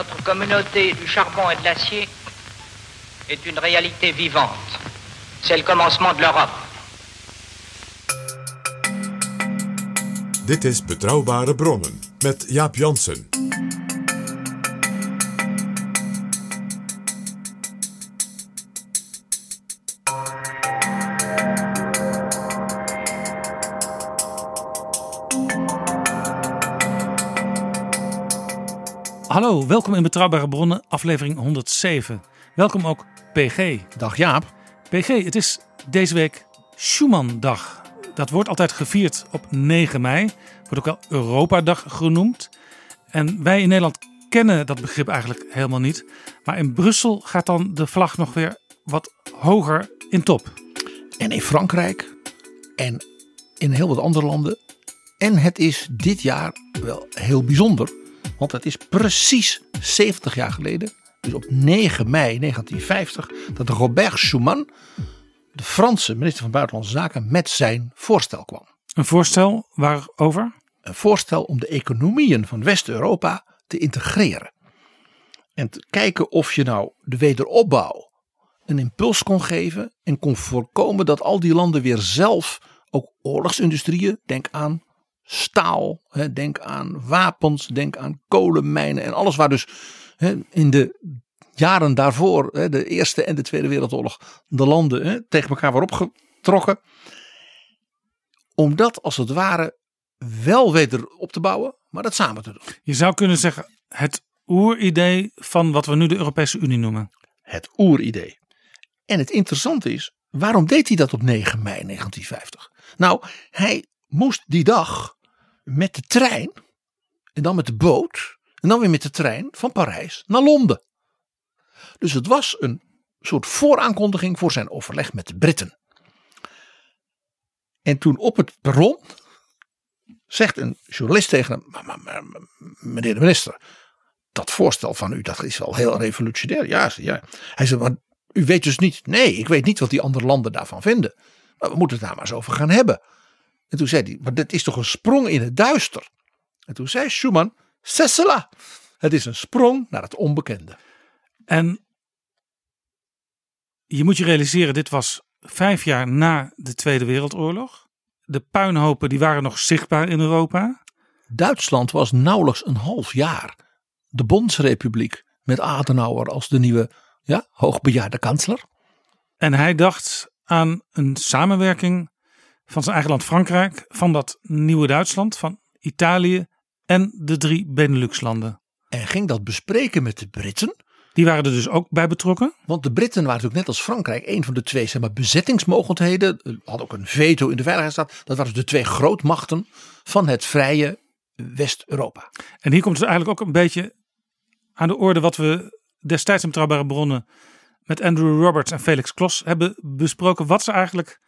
Notre communauté du charbon et de l'acier est une réalité vivante. C'est le commencement de l'Europe. Dit is Betrouwbare Bronnen met Jaap Jansen. Hallo, welkom in Betrouwbare Bronnen, aflevering 107. Welkom ook PG. Dag Jaap. PG, het is deze week Schumann-dag. Dat wordt altijd gevierd op 9 mei. Wordt ook wel Europa-dag genoemd. En wij in Nederland kennen dat begrip eigenlijk helemaal niet. Maar in Brussel gaat dan de vlag nog weer wat hoger in top. En in Frankrijk en in heel wat andere landen. En het is dit jaar wel heel bijzonder. Want het is precies 70 jaar geleden. Dus op 9 mei 1950. Dat Robert Schuman, de Franse minister van Buitenlandse Zaken, met zijn voorstel kwam. Een voorstel waarover? Een voorstel om de economieën van West-Europa te integreren. En te kijken of je nou de wederopbouw een impuls kon geven. En kon voorkomen dat al die landen weer zelf ook oorlogsindustrieën, denk aan staal, hè, denk aan wapens, denk aan kolenmijnen en alles waar dus hè, in de jaren daarvoor, hè, de Eerste en de Tweede Wereldoorlog, de landen hè, tegen elkaar waren opgetrokken. Om dat als het ware wel weder op te bouwen, maar dat samen te doen. Je zou kunnen zeggen het oeridee van wat we nu de Europese Unie noemen. Het oeridee. En het interessante is, waarom deed hij dat op 9 mei 1950? Nou, hij moest die dag met de trein en dan met de boot en dan weer met de trein van Parijs naar Londen. Dus het was een soort vooraankondiging voor zijn overleg met de Britten. En toen op het perron zegt een journalist tegen hem: "Maar- maar- maar- maar, Meneer de minister, dat voorstel van u dat is wel heel revolutionair. Ja, ja. Hij zei: Maar u weet dus niet. Nee, ik weet niet wat die andere landen daarvan vinden. Maar we moeten het daar maar eens over gaan hebben. En toen zei hij: Maar dit is toch een sprong in het duister? En toen zei Schuman: C'est cela. Het is een sprong naar het onbekende. En je moet je realiseren, dit was vijf jaar na de Tweede Wereldoorlog. De puinhopen die waren nog zichtbaar in Europa. Duitsland was nauwelijks een half jaar de Bondsrepubliek met Adenauer als de nieuwe ja, hoogbejaarde kansler. En hij dacht aan een samenwerking van zijn eigen land Frankrijk, van dat nieuwe Duitsland, van Italië en de drie Benelux-landen. En ging dat bespreken met de Britten. Die waren er dus ook bij betrokken. Want de Britten waren natuurlijk net als Frankrijk een van de twee zeg maar, bezettingsmogendheden. Hadden ook een veto in de Veiligheidsraad. Dat waren dus de twee grootmachten van het vrije West-Europa. En hier komt het eigenlijk ook een beetje aan de orde wat we destijds in Betrouwbare Bronnen met Andrew Roberts en Felix Klos hebben besproken. Wat is eigenlijk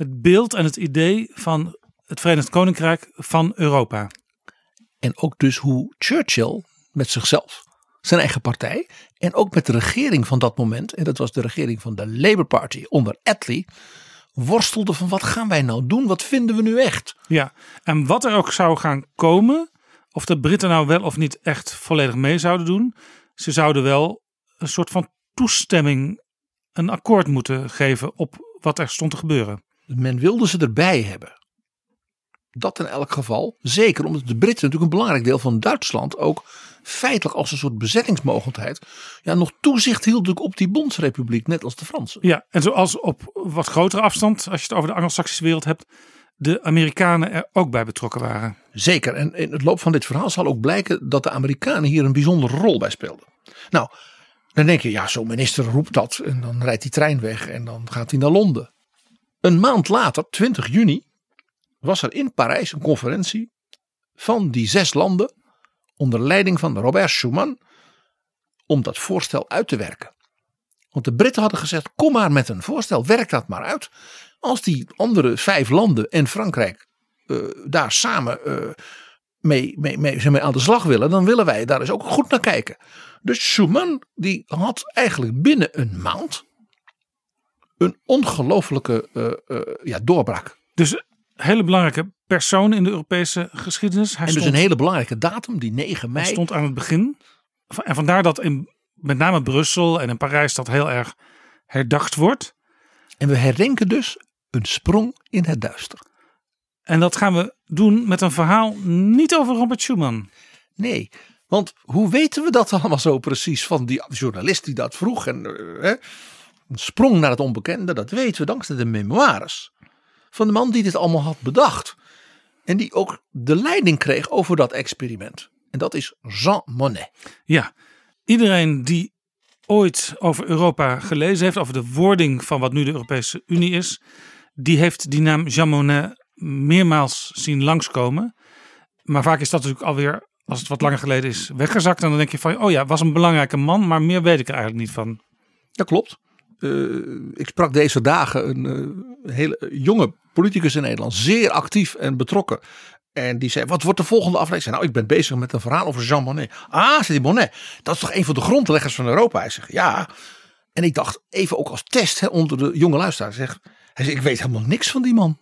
het beeld en het idee van het Verenigd Koninkrijk van Europa? En ook dus hoe Churchill met zichzelf, zijn eigen partij en ook met de regering van dat moment, en dat was de regering van de Labour Party onder Attlee, worstelde van wat gaan wij nou doen? Wat vinden we nu echt? Ja, en wat er ook zou gaan komen, of de Britten nou wel of niet echt volledig mee zouden doen, ze zouden wel een soort van toestemming, een akkoord moeten geven op wat er stond te gebeuren. Men wilde ze erbij hebben. Dat in elk geval. Zeker omdat de Britten natuurlijk een belangrijk deel van Duitsland ook feitelijk als een soort bezettingsmogelijkheid. Ja, nog toezicht hield natuurlijk op die bondsrepubliek, net als de Fransen. Ja, en zoals op wat grotere afstand, als je het over de Anglo-Saxische wereld hebt, de Amerikanen er ook bij betrokken waren. Zeker. En in het loop van dit verhaal zal ook blijken dat de Amerikanen hier een bijzondere rol bij speelden. Nou, dan denk je, ja, zo'n minister roept dat en dan rijdt die trein weg en dan gaat hij naar Londen. Een maand later, 20 juni, was er in Parijs een conferentie van die zes landen onder leiding van Robert Schuman om dat voorstel uit te werken. Want de Britten hadden gezegd: kom maar met een voorstel, werk dat maar uit. Als die andere vijf landen en Frankrijk eh, daar samen uh, mee, mee, mee, mee aan de slag willen, dan willen wij daar eens ook goed naar kijken. Dus Schuman die had eigenlijk binnen een maand een ongelofelijke uh, ja, doorbraak. Dus hele belangrijke persoon in de Europese geschiedenis. Hij en dus een hele belangrijke datum, die 9 mei. Hij stond aan het begin. En vandaar dat in met name Brussel en in Parijs dat heel erg herdacht wordt. En we herdenken dus een sprong in het duister. En dat gaan we doen met een verhaal niet over Robert Schuman. Nee, want hoe weten we dat allemaal zo precies van die journalist die dat vroeg en uh, een sprong naar het onbekende, dat weten we dankzij de memoires van de man die dit allemaal had bedacht. En die ook de leiding kreeg over dat experiment. En dat is Jean Monnet. Ja, iedereen die ooit over Europa gelezen heeft, over de wording van wat nu de Europese Unie is, die heeft die naam Jean Monnet meermaals zien langskomen. Maar vaak is dat natuurlijk alweer, als het wat langer geleden is, weggezakt. En dan denk je van, oh ja, was een belangrijke man, maar meer weet ik er eigenlijk niet van. Dat klopt. Uh, ik sprak deze dagen een uh, hele jonge politicus in Nederland, zeer actief en betrokken. En die zei, wat wordt de volgende aflevering? Nou, ik ben bezig met een verhaal over Jean Monnet. Ah, zei die Monnet, dat is toch een van de grondleggers van Europa? Hij zegt, ja. En ik dacht, even ook als test hè, onder de jonge luisteraars. Zeg, hij ik weet helemaal niks van die man.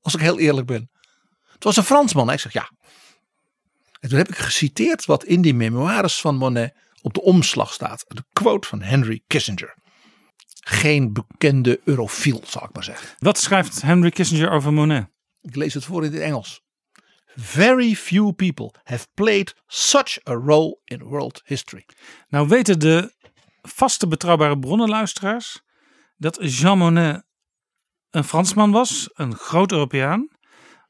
Als ik heel eerlijk ben. Het was een Fransman. Hij zegt, ja. En toen heb ik geciteerd wat in die memoires van Monet op de omslag staat. De quote van Henry Kissinger. Geen bekende eurofiel, zal ik maar zeggen. Wat schrijft Henry Kissinger over Monet? Ik lees het voor in het Engels. Very few people have played such a role in world history. Nou weten de vaste betrouwbare bronnenluisteraars dat Jean Monnet een Fransman was, een groot Europeaan,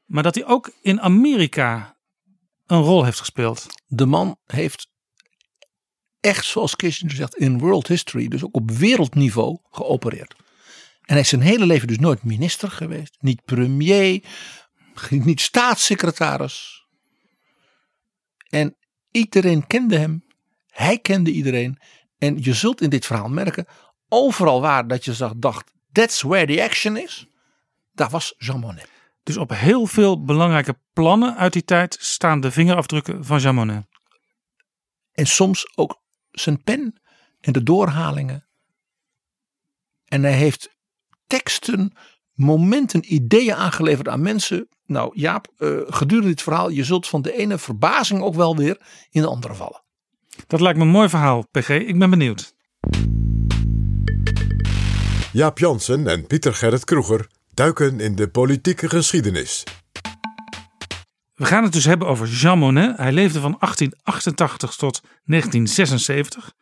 maar dat hij ook in Amerika een rol heeft gespeeld. De man heeft echt, zoals Kissinger zegt, in world history, dus ook op wereldniveau geopereerd. En hij is zijn hele leven dus nooit minister geweest, niet premier, niet staatssecretaris. En iedereen kende hem, hij kende iedereen. En je zult in dit verhaal merken, overal waar dat je zag, dacht, that's where the action is, daar was Jean Monnet. Dus op heel veel belangrijke plannen uit die tijd staan de vingerafdrukken van Jean Monnet. En soms ook zijn pen en de doorhalingen. En hij heeft teksten, momenten, ideeën aangeleverd aan mensen. Nou Jaap, uh, gedurende dit verhaal, je zult van de ene verbazing ook wel weer in de andere vallen. Dat lijkt me een mooi verhaal, PG. Ik ben benieuwd. Jaap Jansen en Pieter Gerrit Kroeger duiken in de politieke geschiedenis. We gaan het dus hebben over Jean Monnet. Hij leefde van 1888 tot 1976,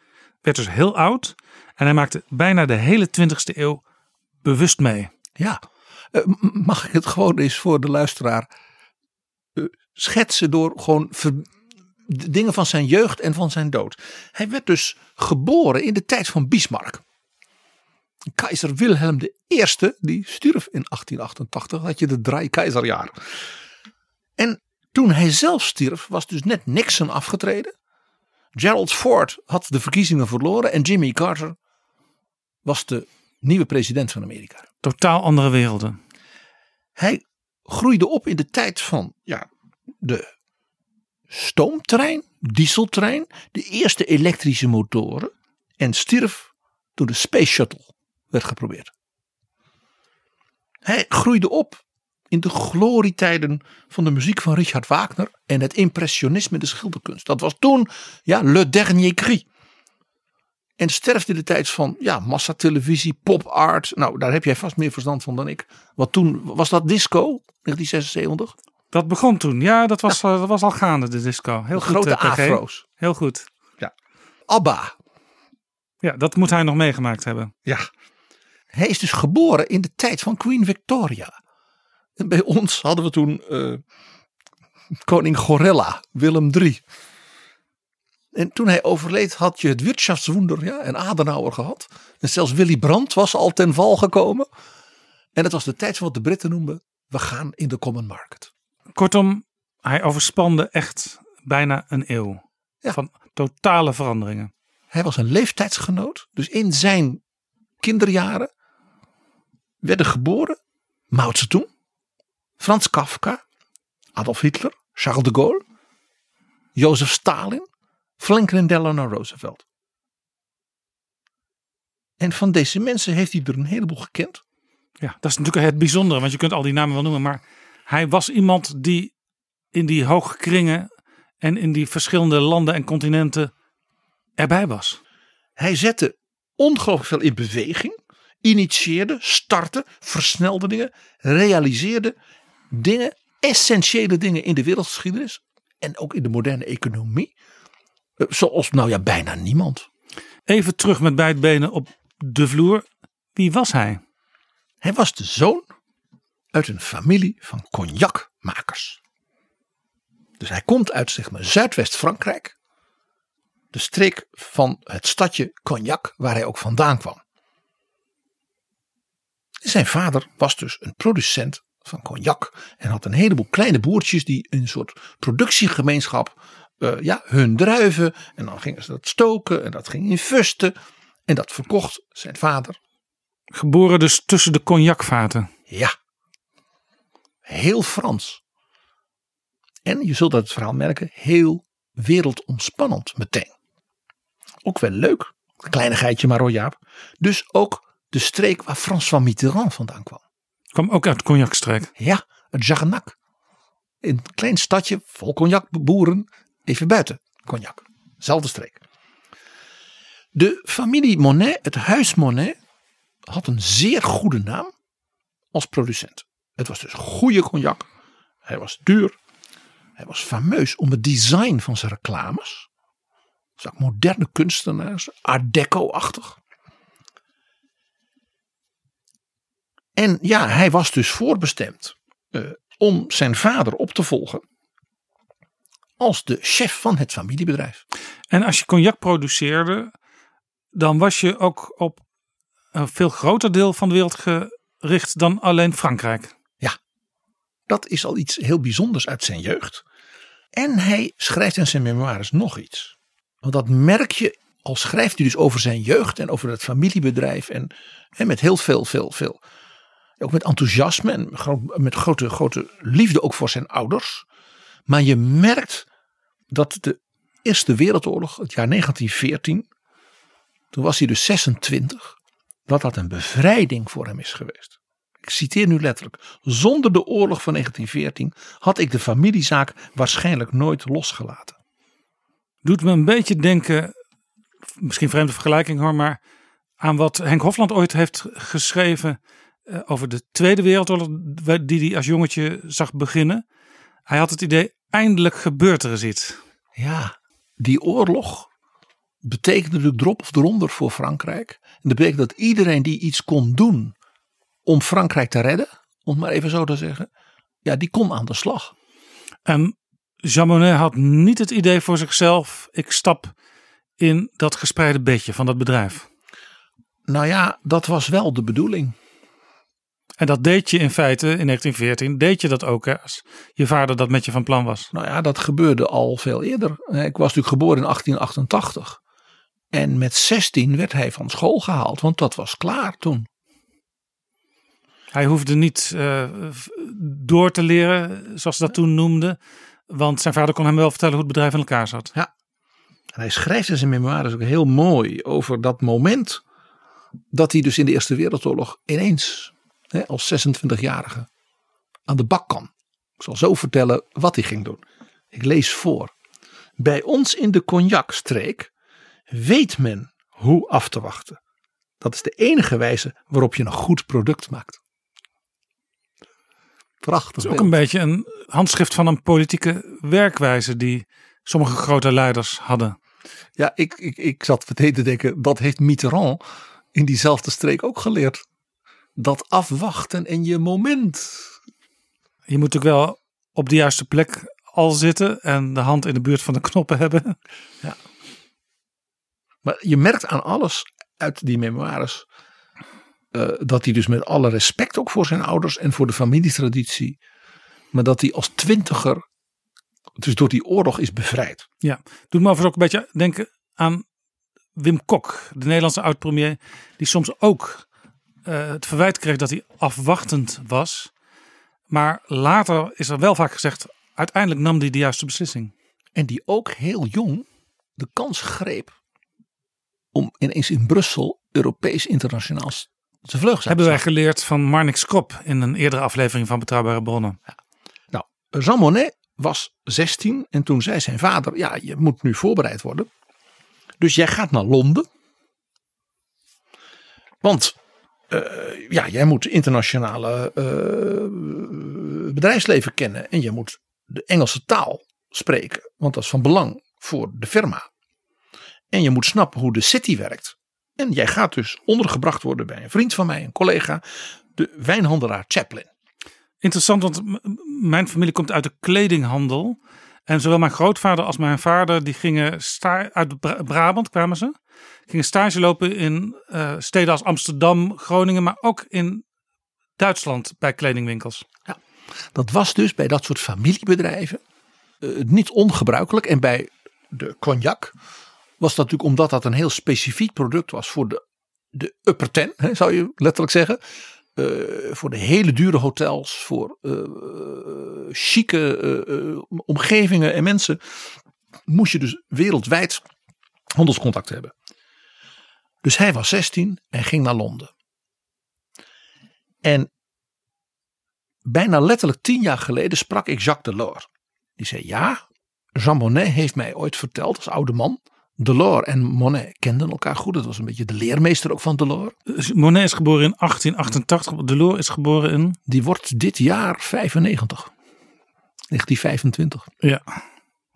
werd dus heel oud en hij maakte bijna de hele 20e eeuw bewust mee. Ja, uh, mag ik het gewoon eens voor de luisteraar uh, schetsen door gewoon dingen van zijn jeugd en van zijn dood. Hij werd dus geboren in de tijd van Bismarck. Keizer Wilhelm I, die stierf in 1888, had je de drie keizerjaar. En toen hij zelf stierf, was dus net Nixon afgetreden. Gerald Ford had de verkiezingen verloren en Jimmy Carter was de nieuwe president van Amerika. Totaal andere werelden. Hij groeide op in de tijd van ja, de stoomtrein, dieseltrein, de eerste elektrische motoren en stierf toen de Space Shuttle werd geprobeerd. Hij groeide op in de glorietijden van de muziek van Richard Wagner en het impressionisme de schilderkunst. Dat was toen ja, le dernier cri. En sterft in de tijd van ja, massatelevisie, pop art. Nou, daar heb jij vast meer verstand van dan ik. Wat toen, was dat disco, 1976? Dat begon toen. Ja, dat was, eh, dat was al gaande, de disco. Heel De goed, grote eh, afro's. Heel goed. ABBA. Ja, dat moet hij nog meegemaakt hebben. Ja. Hij is dus geboren in de tijd van Queen Victoria. En bij ons hadden we toen eh, koning Gorilla, Willem III. En toen hij overleed had je het Wirtschaftswunder ja, en Adenauer gehad. En zelfs Willy Brandt was al ten val gekomen. En het was de tijd van wat de Britten noemden, we gaan in de common market. Kortom, hij overspande echt bijna een eeuw. Ja. Van totale veranderingen. Hij was een leeftijdsgenoot. Dus in zijn kinderjaren werden geboren Mao Zedong, Frans Kafka, Adolf Hitler, Charles de Gaulle, Jozef Stalin, Franklin Delano Roosevelt. En van deze mensen heeft hij er een heleboel gekend. Ja, dat is natuurlijk het bijzondere, want je kunt al die namen wel noemen, maar hij was iemand die in die hoge kringen en in die verschillende landen en continenten erbij was. Hij zette ongelooflijk veel in beweging, initieerde, startte, versnelde dingen, realiseerde dingen, essentiële dingen in de wereldgeschiedenis en ook in de moderne economie. Eh, Zoals nou ja, bijna niemand. Even terug met beide benen op de vloer. Wie was hij? Hij was de zoon uit een familie van cognacmakers. Dus hij komt uit zeg maar, Zuidwest-Frankrijk. De streek van het stadje Cognac, waar hij ook vandaan kwam. Zijn vader was dus een producent van cognac. En had een heleboel kleine boertjes die een soort productiegemeenschap. eh, ja, hun druiven. En dan gingen ze dat stoken. En dat ging in fusten. En dat verkocht zijn vader Geboren dus tussen de cognacvaten. Ja. Heel Frans. En je zult uit het verhaal merken, heel wereldomspannend meteen. Ook wel leuk. Kleinigheidje maar hoor Jaap. Dus ook de streek waar François Mitterrand vandaan kwam. Kwam ook uit cognacstreek. Ja, het Jarnac. Een klein stadje vol cognacboeren. Even buiten cognac. Zelfde streek. De familie Monet, het huis Monet, had een zeer goede naam als producent. Het was dus goede cognac. Hij was duur. Hij was fameus om het design van zijn reclames. Zag moderne kunstenaars, art deco-achtig. En ja, hij was dus voorbestemd eh, om zijn vader op te volgen als de chef van het familiebedrijf. En als je cognac produceerde, dan was je ook op een veel groter deel van de wereld gericht dan alleen Frankrijk. Dat is al iets heel bijzonders uit zijn jeugd. En hij schrijft in zijn memoires nog iets. Want dat merk je, al schrijft hij dus over zijn jeugd en over het familiebedrijf. En, en met heel veel, veel, veel. Ook met enthousiasme en met grote, grote liefde ook voor zijn ouders. Maar je merkt dat de Eerste Wereldoorlog, het jaar 1914. Toen was hij dus 26. Dat dat een bevrijding voor hem is geweest. Ik citeer nu letterlijk. Zonder de oorlog van 1914 had ik de familiezaak waarschijnlijk nooit losgelaten. Doet me een beetje denken, misschien vreemde vergelijking hoor, maar aan wat Henk Hofland ooit heeft geschreven eh, over de Tweede Wereldoorlog, die hij als jongetje zag beginnen. Hij had het idee, eindelijk gebeurt er eens iets. Ja, die oorlog betekende de drop of eronder voor Frankrijk. En dat betekent dat iedereen die iets kon doen om Frankrijk te redden, om het maar even zo te zeggen, ja, die kon aan de slag. En Jean Monnet had niet het idee voor zichzelf, ik stap in dat gespreide bedje van dat bedrijf. Nou ja, dat was wel de bedoeling. En dat deed je in feite in 1914, deed je dat ook hè, als je vader dat met je van plan was. Nou ja, dat gebeurde al veel eerder. Ik was natuurlijk geboren in 1888. En met 16 werd hij van school gehaald, want dat was klaar toen. Hij hoefde niet eh, door te leren, zoals ze dat toen noemden. Want zijn vader kon hem wel vertellen hoe het bedrijf in elkaar zat. En hij schrijft in zijn memoires ook heel mooi over dat moment dat hij dus in de Eerste Wereldoorlog ineens hè, als 26-jarige aan de bak kan. Ik zal zo vertellen wat hij ging doen. Ik lees voor. Bij ons in de cognacstreek weet men hoe af te wachten. Dat is de enige wijze waarop je een goed product maakt. Prachtig. Het is ook een beetje een handschrift van een politieke werkwijze die sommige grote leiders hadden. Ja, ik, ik, ik zat meteen te denken, dat heeft Mitterrand in diezelfde streek ook geleerd. Dat afwachten en je moment. Je moet natuurlijk wel op de juiste plek al zitten en de hand in de buurt van de knoppen hebben. Maar je merkt aan alles uit die memoires eh, dat hij dus met alle respect ook voor zijn ouders en voor de familietraditie, maar dat hij als twintiger dus door die oorlog is bevrijd. Ja, doet me overigens ook een beetje denken aan Wim Kok, de Nederlandse oud-premier, die soms ook eh, het verwijt kreeg dat hij afwachtend was. Maar later is er wel vaak gezegd, uiteindelijk nam hij de juiste beslissing. En die ook heel jong de kans greep om ineens in Brussel Europees internationaal te vleugels Hebben wij geleerd van Marnix Krop in een eerdere aflevering van Betrouwbare Bronnen. Nou, Jean Monnet was 16 en toen zei zijn vader: Ja, je moet nu voorbereid worden. Dus jij gaat naar Londen. Want eh, ja, jij moet internationale eh, bedrijfsleven kennen en je moet de Engelse taal spreken, want dat is van belang voor de firma. En je moet snappen hoe de city werkt. En jij gaat dus ondergebracht worden bij een vriend van mij, een collega, de wijnhandelaar Chaplin. Interessant, want mijn familie komt uit de kledinghandel. En zowel mijn grootvader als mijn vader, die gingen uit Bra- Brabant kwamen ze. Gingen stage lopen in eh, steden als Amsterdam, Groningen, maar ook in Duitsland bij kledingwinkels. Dat was dus bij dat soort familiebedrijven eh, niet ongebruikelijk. En bij de cognac was dat natuurlijk omdat dat een heel specifiek product was voor de, de upper ten, hè, zou je letterlijk zeggen. Eh, voor de hele dure hotels, voor chique omgevingen en mensen. Moest je dus wereldwijd handelscontact hebben. Dus hij was 16 en ging naar Londen. En bijna letterlijk tien jaar geleden sprak ik Jacques Delors. Die zei ja, Jean Monnet heeft mij ooit verteld als oude man. Delors en Monet kenden elkaar goed. Dat was een beetje de leermeester ook van Delors. Monet is geboren in 1888, Delors is geboren in... Die wordt dit jaar 95. 1925. Ja,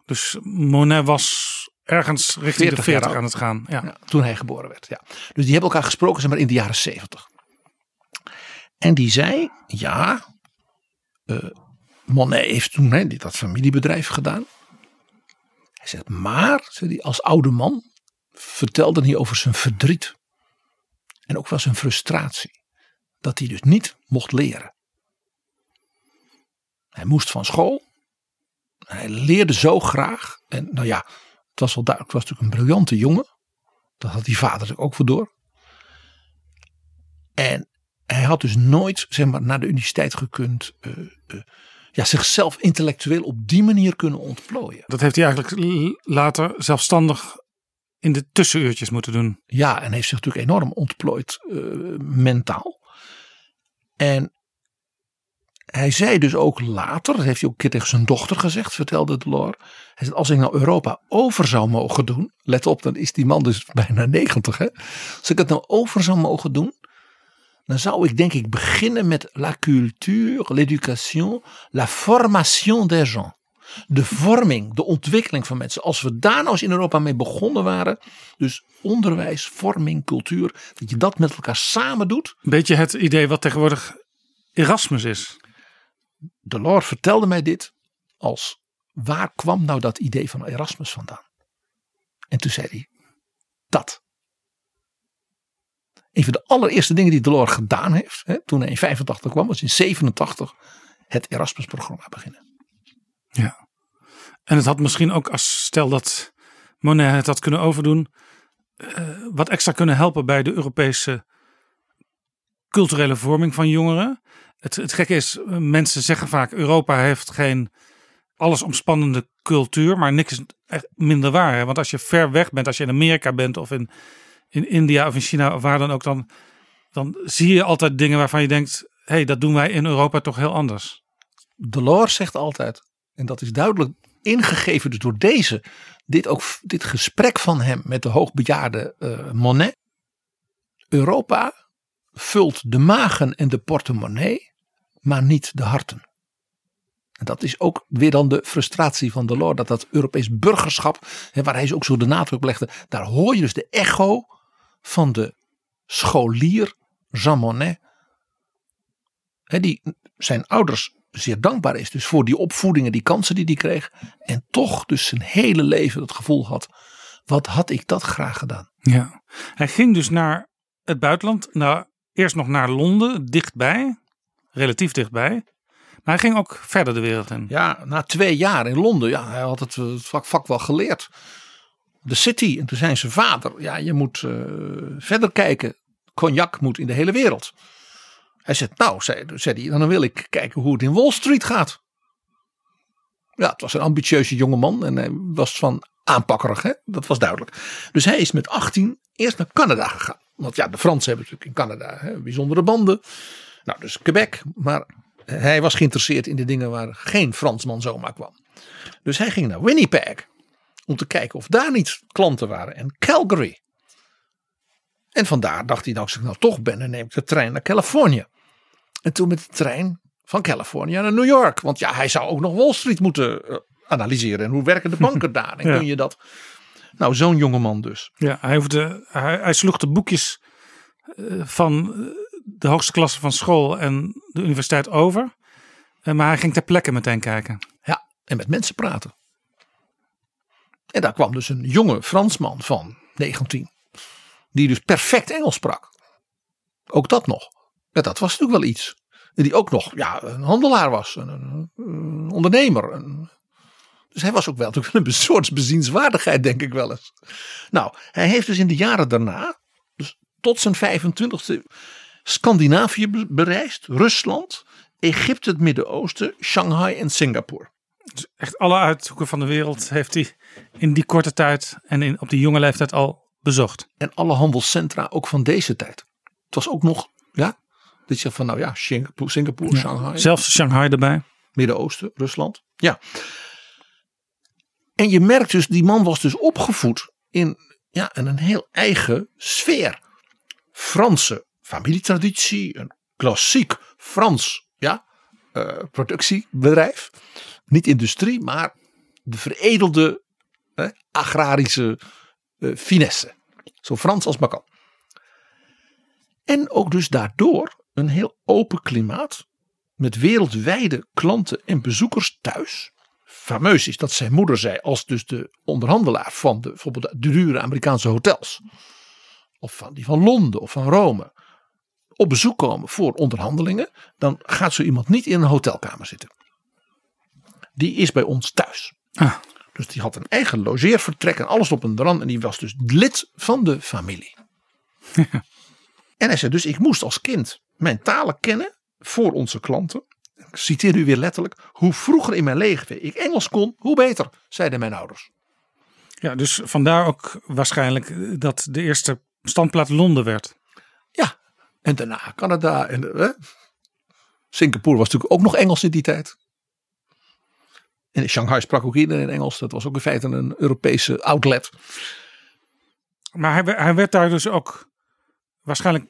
dus Monet was ergens richting 40 de 40 jaar aan het gaan. Ja. Ja, toen hij geboren werd. Ja. Dus die hebben elkaar gesproken zeg maar, in de jaren 70. En die zei, ja, eh, Monet heeft toen hè, dat familiebedrijf gedaan. Hij zegt, maar, zei hij, als oude man vertelde hij over zijn verdriet. En ook wel zijn frustratie. Dat hij dus niet mocht leren. Hij moest van school. Hij leerde zo graag. En nou ja, het was wel duidelijk. Het was natuurlijk een briljante jongen. Dat had die vader ook wel door. En hij had dus nooit zeg maar, naar de universiteit gekund. eh, eh, ja, zichzelf intellectueel op die manier kunnen ontplooien. Dat heeft hij eigenlijk later zelfstandig in de tussenuurtjes moeten doen. Ja, en heeft zich natuurlijk enorm ontplooid eh, mentaal. En hij zei dus ook later, dat heeft hij ook een keer tegen zijn dochter gezegd, vertelde Delors. Hij zei, als ik nou Europa over zou mogen doen. Let op, dan is die man dus bijna 90 hè. Als ik het nou over zou mogen doen. Dan zou ik denk ik beginnen met la culture, l'éducation, la formation des gens. De vorming, de ontwikkeling van mensen. Als we daar nou eens in Europa mee begonnen waren. Dus onderwijs, vorming, cultuur. Dat je dat met elkaar samen doet. Beetje het idee wat tegenwoordig Erasmus is. Delors vertelde mij dit als waar kwam nou dat idee van Erasmus vandaan? En toen zei hij dat. Een van de allereerste dingen die Delors gedaan heeft, hè, toen hij in 85 kwam, was in 87 het Erasmus-programma beginnen. Ja. En het had misschien ook, als stel dat Monet het had kunnen overdoen, eh, wat extra kunnen helpen bij de Europese culturele vorming van jongeren. Het, het gekke is, eh, mensen zeggen vaak Europa heeft geen allesomspannende cultuur, maar niks is echt minder waar. Want als je ver weg bent, als je in Amerika bent of in, in India of in China of waar dan ook, dan, dan zie je altijd dingen waarvan je denkt, hé, hey, dat doen wij in Europa toch heel anders. Delors zegt altijd, en dat is duidelijk ingegeven dus door deze, dit, ook, dit gesprek van hem met de hoogbejaarde eh, Monet. Europa vult de magen en de portemonnee, maar niet de harten. En dat is ook weer dan de frustratie van de Lord. Dat dat Europees burgerschap, waar hij ook zo de nadruk legde. Daar hoor je dus de echo van de scholier Jean Monnet. Die zijn ouders zeer dankbaar is. Dus voor die opvoedingen, die kansen die hij kreeg. En toch dus zijn hele leven het gevoel had. Wat had ik dat graag gedaan. Ja. Hij ging dus naar het buitenland. Nou, eerst nog naar Londen, dichtbij. Relatief dichtbij. Maar hij ging ook verder de wereld in. Ja, na twee jaar in Londen. Ja, hij had het, vak, vak wel geleerd. De City. En toen zei zijn vader. Ja, je moet eh, verder kijken. Cognac moet in de hele wereld. Hij zegt, nou, zei, zei hij, dan wil ik kijken hoe het in Wall Street gaat. Ja, het was een ambitieuze jongeman en hij was van aanpakkerig, hè? dat was duidelijk. Dus hij is met 18 eerst naar Canada gegaan. Want ja, de Fransen hebben natuurlijk in Canada hè, bijzondere banden. Nou, dus Quebec, maar hij was geïnteresseerd in de dingen waar geen Fransman zomaar kwam. Dus hij ging naar Winnipeg om te kijken of daar niet klanten waren. En Calgary. En vandaar dacht hij, nou, als ik nou toch ben, dan neem ik de trein naar Californië. En toen met de trein van Californië naar New York. Want ja, hij zou ook nog Wall Street moeten uh, analyseren. En hoe werken de banken daar? En Ja. kun je dat... Nou, zo'n jongeman dus. Ja, hij, hoefde, hij, hij sloeg de boekjes eh, van eh, de hoogste klasse van school en de universiteit over. Eh, Maar hij ging ter plekke meteen kijken. Ja, en met mensen praten. En daar kwam dus een jonge Fransman van 19. Die dus perfect Engels sprak. Ook dat nog. Ja, dat was natuurlijk wel iets. En die ook nog ja, een handelaar was. Een, ondernemer. Dus hij was ook wel natuurlijk een soort bezienswaardigheid denk ik wel eens. Nou, hij heeft dus in de jaren daarna. Dus tot zijn 25e. Scandinavië be- bereisd. Rusland. Egypte, het Midden-Oosten. Shanghai en Singapore. Echt alle uithoeken van de wereld heeft hij in die korte tijd en in, op die jonge leeftijd al bezocht. En alle handelscentra ook van deze tijd. Het was ook nog, ja, dit zegt van nou ja, Singapore, Singapore Shanghai, Zelfs Shanghai erbij. Midden-Oosten, Rusland. Ja. En je merkt dus, die man was dus opgevoed in, ja, in een heel eigen sfeer. Franse familietraditie, een klassiek Frans ja, eh, productiebedrijf. Niet industrie, maar de veredelde agrarische eh, finesse. Zo Frans als maar kan. En ook dus daardoor een heel open klimaat met wereldwijde klanten en bezoekers thuis. Fameus is dat zijn moeder zei, als dus de onderhandelaar van de, bijvoorbeeld de dure Amerikaanse hotels, of van die van Londen of van Rome, op bezoek komen voor onderhandelingen, dan gaat zo iemand niet in een hotelkamer zitten. Die is bij ons thuis. Ah. Dus die had een eigen logeervertrek en alles op een rand. En die was dus lid van de familie. en hij zei dus, ik moest als kind mijn talen kennen voor onze klanten. Ik citeer u weer letterlijk. Hoe vroeger in mijn leven ik Engels kon, hoe beter, zeiden mijn ouders. Ja, dus vandaar ook waarschijnlijk dat de eerste standplaats Londen werd. Ja, en daarna Canada. En, Singapore was natuurlijk ook nog Engels in die tijd. En in Shanghai sprak ook iedereen Engels. Dat was ook in feite een Europese outlet. Maar hij, hij werd daar dus ook waarschijnlijk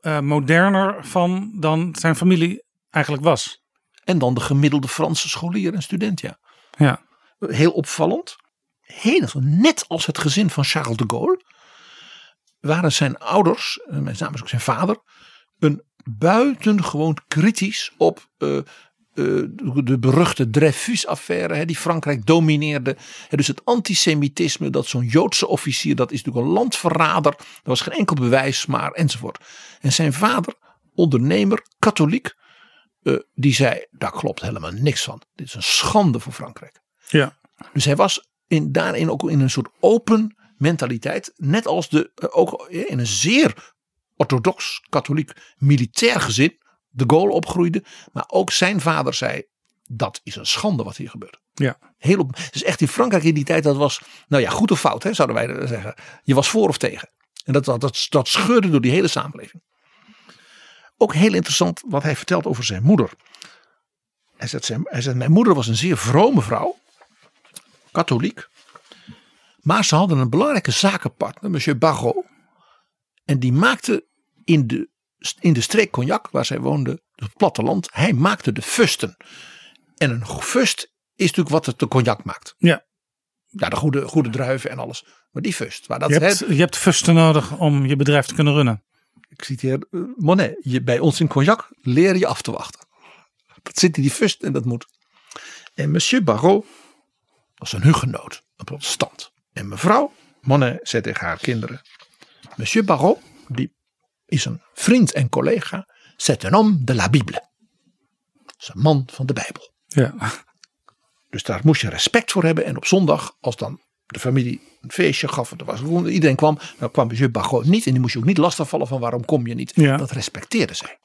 eh, moderner van dan zijn familie eigenlijk was. En dan de gemiddelde Franse scholier en student, ja. Ja, Heel opvallend. Heel, net als het gezin van Charles de Gaulle. Waren zijn ouders, en met name ook zijn vader. Een buitengewoon kritisch op eh, eh, de beruchte Dreyfus-affaire. Die Frankrijk domineerde. Hè, Dus het antisemitisme. Dat zo'n Joodse officier. Dat is natuurlijk een landverrader. Er was geen enkel bewijs. Maar enzovoort. En zijn vader. Ondernemer. Katholiek. eh, die zei. Daar klopt helemaal niks van. Dit is een schande voor Frankrijk. ja. Dus hij was in, daarin ook in een soort open mentaliteit. Net als de, eh, ook in een zeer orthodox katholiek militair gezin. De Gaulle opgroeide. Maar ook zijn vader zei. Dat is een schande wat hier gebeurt. ja. Heel op, dus echt in Frankrijk in die tijd. Dat was nou ja goed of fout hè, zouden wij zeggen. Je was voor of tegen. En dat, dat, dat, dat scheurde door die hele samenleving. Ook heel interessant wat hij vertelt over zijn moeder. Hij zegt, zijn, hij zegt mijn moeder was een zeer vrome vrouw. katholiek. Maar ze hadden een belangrijke zakenpartner, monsieur Barrault. En die maakte in de, in de streek Cognac, waar zij woonde, het platteland, hij maakte de fusten. En een fust is natuurlijk wat het de cognac maakt. Ja. Ja, de goede, goede druiven en alles. Maar die fust. Waar dat, Je hebt, je hebt fusten nodig om je bedrijf te kunnen runnen. ik citeer eh, Monet. Je, bij ons in Cognac leer je af te wachten. Dat zit in die fust en dat moet. En monsieur Barrault was een hugenoot, een protestant. En mevrouw Monet zei tegen haar kinderen. Monsieur Barrault, die is een vriend en collega. C'est un homme de la Bible. Dat is een man van de Bijbel. Ja. Dus daar moest je respect voor hebben. En op zondag, als dan de familie een feestje gaf, er was, iedereen kwam, dan kwam monsieur Barrault niet. En die moest je ook niet lastigvallen van waarom kom je niet. Ja. Dat respecteerden zij.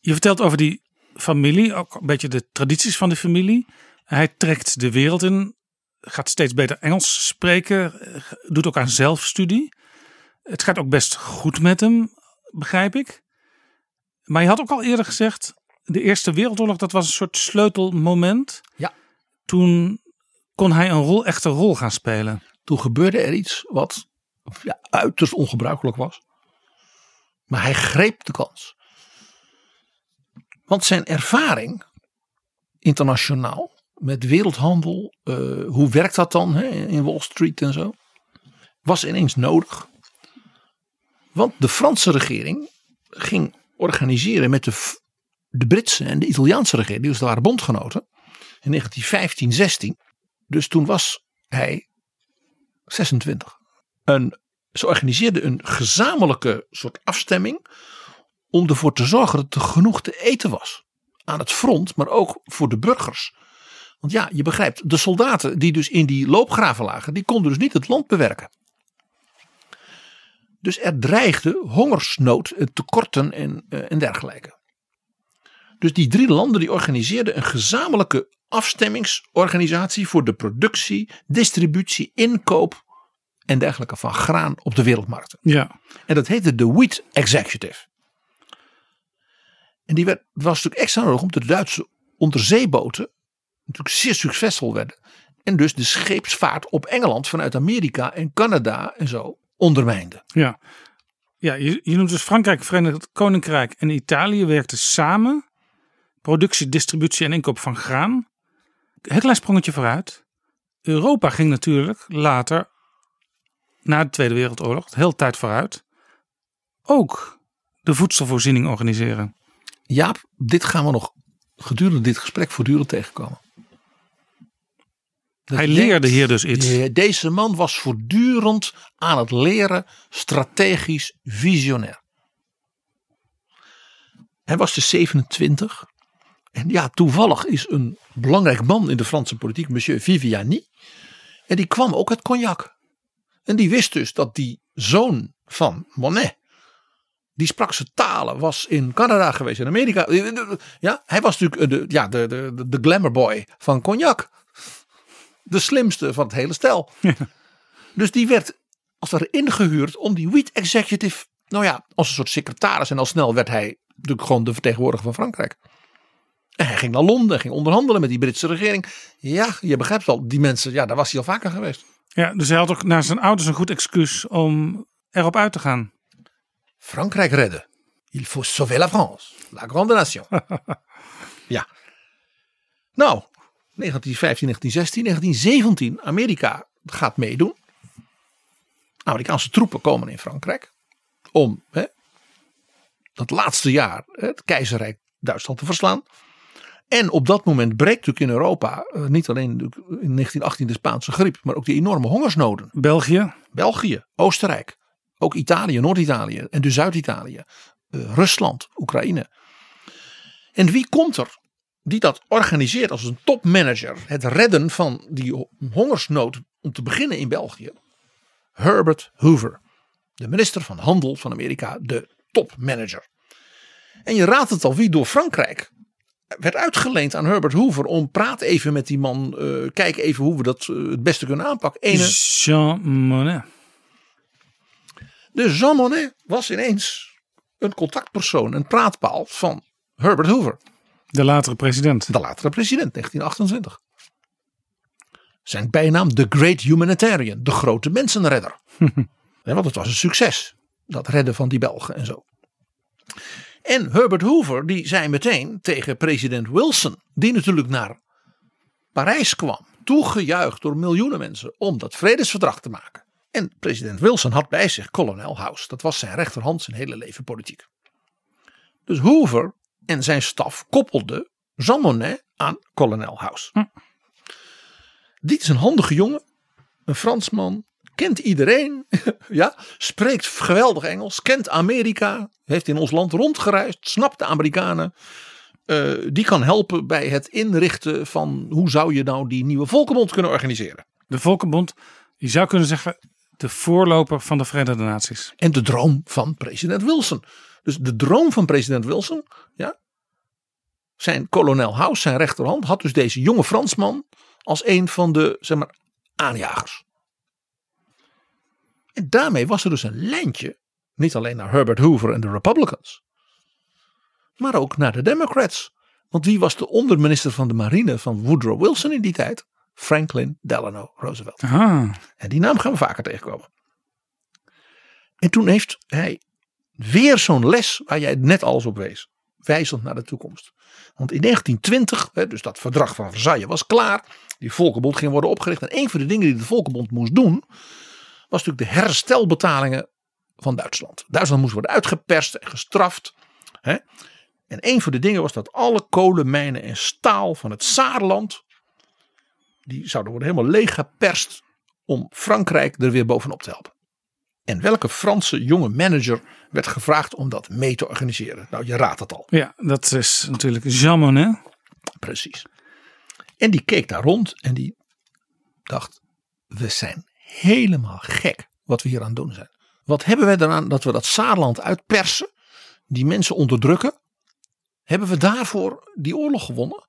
Je vertelt over die familie, ook een beetje de tradities van de familie. Hij trekt de wereld in, gaat steeds beter Engels spreken, eh, doet ook aan zelfstudie. Het gaat ook best goed met hem, begrijp ik. Maar je had ook al eerder gezegd, de Eerste Wereldoorlog, dat was een soort sleutelmoment. Ja. Toen kon hij een rol, echte rol gaan spelen. Toen gebeurde er iets wat ja, uiterst ongebruikelijk was. Maar hij greep de kans. Want zijn ervaring internationaal met wereldhandel, eh, hoe werkt dat dan hè, in Wall Street en zo, was ineens nodig. Want de Franse regering ging organiseren met de, de Britse en de Italiaanse regering, dus dat waren bondgenoten, in 1915, 16. Dus toen was hij 26. Een, ze organiseerden een gezamenlijke soort afstemming om ervoor te zorgen dat er genoeg te eten was. Aan het front, maar ook voor de burgers. Want ja, je begrijpt, de soldaten die dus in die loopgraven lagen, die konden dus niet het land bewerken. Dus er dreigde hongersnood, eh, tekorten en, eh, en dergelijke. Dus die drie landen die organiseerden een gezamenlijke afstemmingsorganisatie voor de productie, distributie, inkoop en dergelijke van graan op de wereldmarkten. Ja. En dat heette de Wheat Executive. En die werd, was natuurlijk extra nodig omdat de Duitse onderzeeboten natuurlijk zeer succesvol werden. En dus de scheepsvaart op Engeland vanuit Amerika en Canada en zo ondermijnden. Ja, ja je, je noemt dus Frankrijk, Verenigd Koninkrijk en Italië werkten samen. Productie, distributie en inkoop van graan. Heel klein sprongetje vooruit. Europa ging natuurlijk later, na de Tweede Wereldoorlog, heel tijd vooruit, ook de voedselvoorziening organiseren. Jaap, dit gaan we nog gedurende dit gesprek voortdurend tegenkomen. Dat Hij leerde denkt, hier dus iets. Deze man was voortdurend aan het leren, strategisch, visionair. Hij was dus 27. En ja, toevallig is een belangrijk man in de Franse politiek, monsieur Viviani. En die kwam ook uit Cognac. En die wist dus dat die zoon van Monet. Die sprak zijn talen, was in Canada geweest, in Amerika. Ja, hij was natuurlijk de, ja, de, de, de glamour boy van Cognac. De slimste van het hele stel. Dus die werd als er ingehuurd om die wheat executive, nou ja, als een soort secretaris. En al snel werd hij natuurlijk gewoon de vertegenwoordiger van Frankrijk. En hij ging naar Londen, ging onderhandelen met die Britse regering. Ja, je begrijpt wel, die mensen, ja, daar was hij al vaker geweest. Ja, dus hij had ook naar zijn ouders een goed excuus om erop uit te gaan. Frankrijk redden. Il faut sauver la France. La grande nation. ja. Nou, 1915, 1916, 1917. Amerika gaat meedoen. Amerikaanse troepen komen in Frankrijk. Om hè, dat laatste jaar het keizerrijk Duitsland te verslaan. En op dat moment breekt natuurlijk in Europa. eh, niet alleen in 1918 de Spaanse griep. Maar ook die enorme hongersnoden. België, België, Oostenrijk, ook Italië, Noord-Italië en dus Zuid-Italië, eh, Rusland, Oekraïne. En wie komt er die dat organiseert als een topmanager, het redden van die ho- hongersnood om te beginnen in België? Herbert Hoover, de minister van Handel van Amerika, de topmanager. En je raadt het al wie door Frankrijk werd uitgeleend aan Herbert Hoover om praat even met die man, eh, kijk even hoe we dat eh, het beste kunnen aanpakken. Ene, Jean Monnet. Dus Jean Monnet was ineens een contactpersoon, een praatpaal van Herbert Hoover, De latere president. de latere president, 1928. Zijn bijnaam The Great Humanitarian, de grote mensenredder. Ja, want het was een succes, dat redden van die Belgen en zo. En Herbert Hoover die zei meteen tegen president Wilson, die natuurlijk naar Parijs kwam, toegejuicht door miljoenen mensen om dat vredesverdrag te maken. En president Wilson had bij zich kolonel House, dat was zijn rechterhand zijn hele leven politiek. Dus Hoover en zijn staf koppelden Jean Monnet aan kolonel House. Hm. Dit is een handige jongen, een Fransman, kent iedereen, ja, spreekt geweldig Engels, kent Amerika, heeft in ons land rondgereisd, snapt de Amerikanen. Eh, die kan helpen bij het inrichten van hoe zou je nou die nieuwe volkenbond kunnen organiseren. De Volkenbond, je zou kunnen zeggen de voorloper van de Verenigde Naties. En de droom van president Wilson. Dus de droom van president Wilson, ja, zijn kolonel House, zijn rechterhand, had dus deze jonge Fransman als een van de zeg maar, aanjagers. En daarmee was er dus een lijntje, niet alleen naar Herbert Hoover en de Republicans, maar ook naar de Democrats. Want wie was de onderminister van de marine van Woodrow Wilson in die tijd? Franklin Delano Roosevelt. Ah, En die naam gaan we vaker tegenkomen. En toen heeft hij weer zo'n les waar jij net alles op wees. Wijzend naar de toekomst. Want in 1920, hè, dus dat verdrag van Versailles was klaar. Die Volkenbond ging worden opgericht. En een van de dingen die de Volkenbond moest doen. Was natuurlijk de herstelbetalingen van Duitsland. Duitsland moest worden uitgeperst en gestraft. En een van de dingen was dat alle kolenmijnen en staal van het Saarland. Die zouden worden helemaal leeggeperst om Frankrijk er weer bovenop te helpen. En welke Franse jonge manager werd gevraagd om dat mee te organiseren? Nou, je raadt het al. ja, dat is natuurlijk Jean Monnet. Precies. En die keek daar rond en die dacht: we zijn helemaal gek wat we hier aan doen zijn. Wat hebben wij eraan dat we dat Saarland uitpersen, die mensen onderdrukken? Hebben we daarvoor die oorlog gewonnen?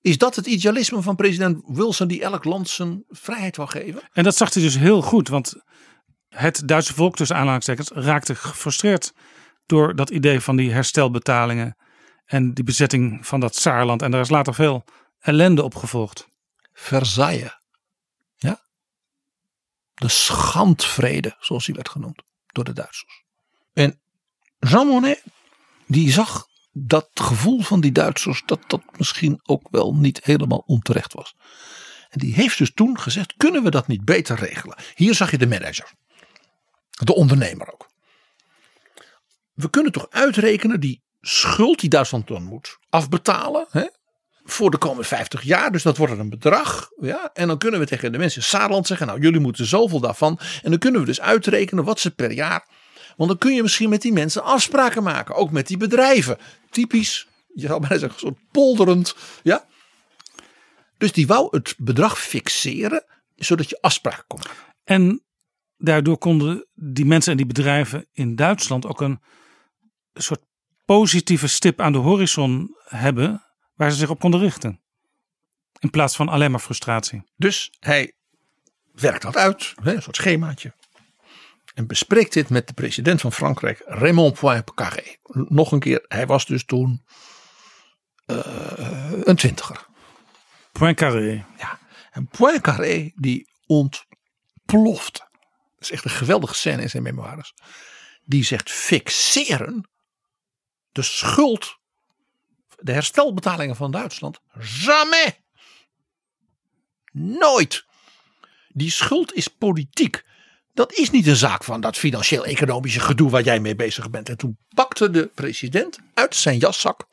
Is dat het idealisme van president Wilson die elk land zijn vrijheid wil geven? En dat zag hij dus heel goed, want het Duitse volk tussen aanhalingstekens raakte gefrustreerd door dat idee van die herstelbetalingen en die bezetting van dat Saarland. En daar is later veel ellende op gevolgd. Versailles. Ja. De schandvrede, zoals die werd genoemd door de Duitsers. En Jean Monnet, die zag dat gevoel van die Duitsers, dat dat misschien ook wel niet helemaal onterecht was. En die heeft dus toen gezegd, kunnen we dat niet beter regelen? Hier zag je de manager. De ondernemer ook. We kunnen toch uitrekenen die schuld die Duitsland dan moet afbetalen. Hè? voor de komende 50 jaar. Dus dat wordt een bedrag. Ja? En dan kunnen we tegen de mensen in Saarland zeggen: Nou, jullie moeten zoveel daarvan. En dan kunnen we dus uitrekenen wat ze per jaar. Want dan kun je misschien met die mensen afspraken maken. Ook met die bedrijven. Typisch, je zou bijna zeggen, soort polderend. Ja? Dus die wou het bedrag fixeren. Zodat je afspraken kon maken. En daardoor konden die mensen en die bedrijven in Duitsland ook een soort positieve stip aan de horizon hebben waar ze zich op konden richten. In plaats van alleen maar frustratie. Dus hij werkt dat uit, een soort schemaatje. En bespreekt dit met de president van Frankrijk, Raymond Poincaré. Nog een keer, hij was dus toen eh, een twintiger. Poincaré. Ja. En Poincaré die ontploft. Is echt een geweldige scène in zijn memoires. Die zegt fixeren de schuld, de herstelbetalingen van Duitsland. Jamais. Nooit. Die schuld is politiek. Dat is niet een zaak van dat financieel-economische gedoe waar jij mee bezig bent. En toen pakte de president uit zijn jaszak,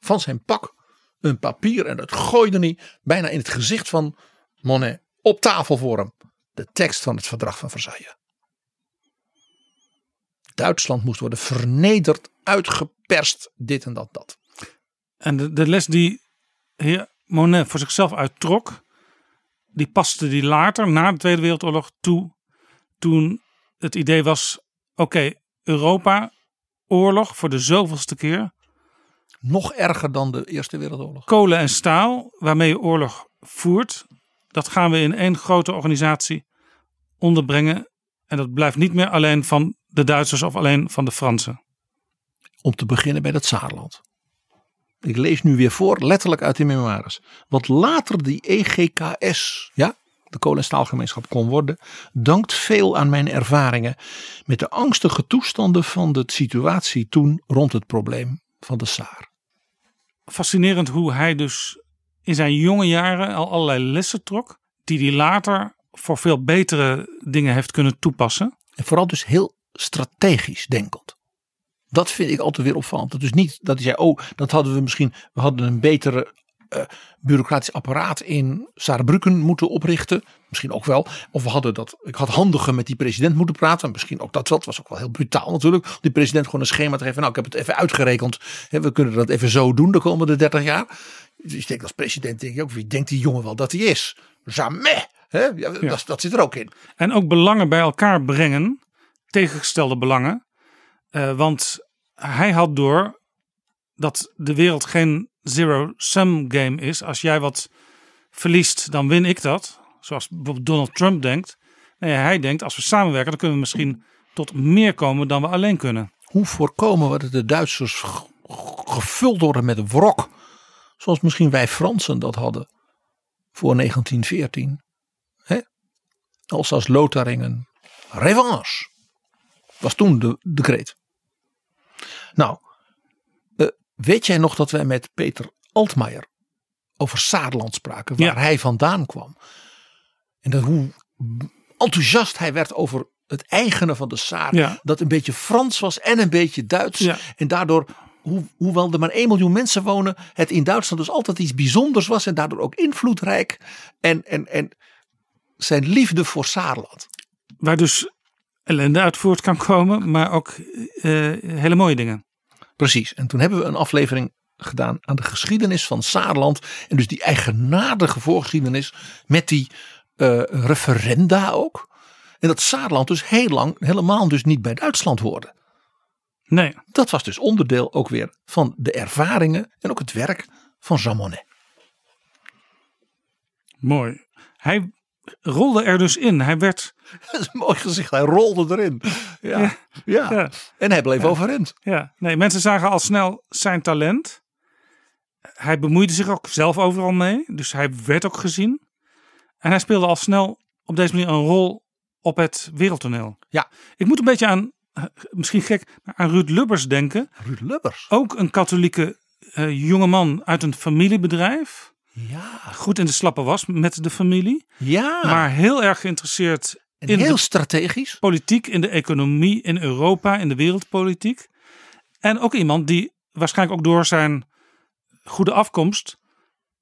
van zijn pak, een papier en dat gooide hij bijna in het gezicht van Monet op tafel voor hem. De tekst van het verdrag van Versailles. Duitsland moest worden vernederd, uitgeperst, dit en dat, dat. En de, de les die heer Monet voor zichzelf uittrok, die paste die later, na de Tweede Wereldoorlog, toe. Toen het idee was: oké, Europa, oorlog voor de zoveelste keer. Nog erger dan de Eerste Wereldoorlog. Kolen en staal, waarmee je oorlog voert, dat gaan we in één grote organisatie onderbrengen. En dat blijft niet meer alleen van de Duitsers of alleen van de Fransen. Om te beginnen bij dat Saarland. Ik lees nu weer voor, letterlijk uit de memoires. Wat later die EGKS, ja, de kolen- en staalgemeenschap kon worden, dankt veel aan mijn ervaringen met de angstige toestanden van de situatie toen rond het probleem van de Saar. Fascinerend hoe hij dus in zijn jonge jaren al allerlei lessen trok, die hij later voor veel betere dingen heeft kunnen toepassen. En vooral dus heel strategisch denkend. Dat vind ik altijd weer opvallend. Dat dus niet dat hij zei, oh, dat hadden we misschien, we hadden een betere uh, bureaucratisch apparaat in Saarbrücken moeten oprichten. Misschien ook wel. Of we hadden dat, ik had handiger met die president moeten praten. Misschien ook dat. Het was ook wel heel brutaal natuurlijk. Die president gewoon een schema te geven. Nou, ik heb het even uitgerekend. we kunnen dat even zo doen de komende 30 jaar. Dus ik denk als president, denk je ook, wie denkt die jongen wel dat hij is? Jamais. Hè? Ja. Dat, dat, zit er ook in. En ook belangen bij elkaar brengen. Tegengestelde belangen. Uh, want hij had door dat de wereld geen zero-sum game is. Als jij wat verliest, dan win ik dat. Zoals bijvoorbeeld Donald Trump denkt. Nee, hij denkt, als we samenwerken, dan kunnen we misschien tot meer komen dan we alleen kunnen. Hoe voorkomen we dat de Duitsers gevuld worden met wrok? Zoals misschien wij Fransen dat hadden voor 1914. Als als Lotharingen. Revanche. Was toen de decreet. Nou, Weet jij nog dat wij met Peter Altmaier over Saarland spraken, waar hij vandaan kwam? En dat hoe enthousiast hij werd over het eigene van de Saar. Ja. Dat een beetje Frans was en een beetje Duits. Ja. En daardoor, hoe, hoewel er maar 1 miljoen mensen wonen, het in Duitsland dus altijd iets bijzonders was. En daardoor ook invloedrijk. En, en, en zijn liefde voor Saarland. Waar dus ellende uit voort kan komen, maar ook uh, hele mooie dingen. Precies. En toen hebben we een aflevering gedaan aan de geschiedenis van Saarland. En dus die eigenaardige voorgeschiedenis met die uh, referenda ook. En dat Saarland dus heel lang helemaal dus niet bij Duitsland hoorde. Nee. Dat was dus onderdeel ook weer van de ervaringen en ook het werk van Jean Monnet. Mooi. Hij rolde er dus in. Hij werd. Dat is een mooi gezicht. Hij rolde erin. Ja. ja. ja. Ja. En hij bleef Ja. overeind. Ja, nee, mensen zagen al snel zijn talent. Hij bemoeide zich ook zelf overal mee. Dus hij werd ook gezien. En hij speelde al snel op deze manier een rol op het wereldtoneel. Ja. Ik moet een beetje aan, eh, misschien gek, aan Ruud Lubbers denken. Ruud Lubbers. Ook een katholieke eh jongeman uit een familiebedrijf. Ja. Goed in de slappe was met de familie. Ja. Maar heel erg geïnteresseerd en in heel de strategisch. politiek, in de economie, in Europa, in de wereldpolitiek. En ook iemand die waarschijnlijk ook door zijn goede afkomst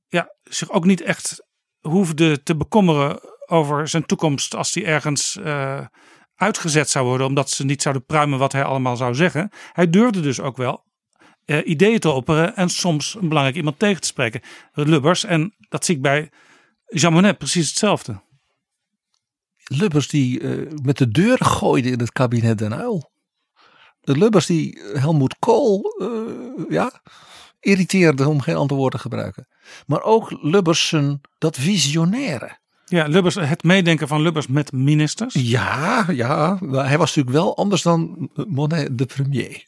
ja, zich ook niet echt hoefde te bekommeren over zijn toekomst als hij ergens eh, uitgezet zou worden, omdat ze niet zouden pruimen wat hij allemaal zou zeggen. Hij durfde dus ook wel eh, ideeën te opperen en soms een belangrijk iemand tegen te spreken. Lubbers, en dat zie ik bij Jean Monnet precies hetzelfde. Lubbers die eh, met de deur gooide in het kabinet Den Uyl. De Lubbers die Helmoet Kool eh, ja, irriteerde om geen ander woord te gebruiken. Maar ook Lubbers dat visionaire. Ja, Lubbers, het meedenken van Lubbers met ministers. Ja, ja. Hij was natuurlijk wel anders dan Monet de premier.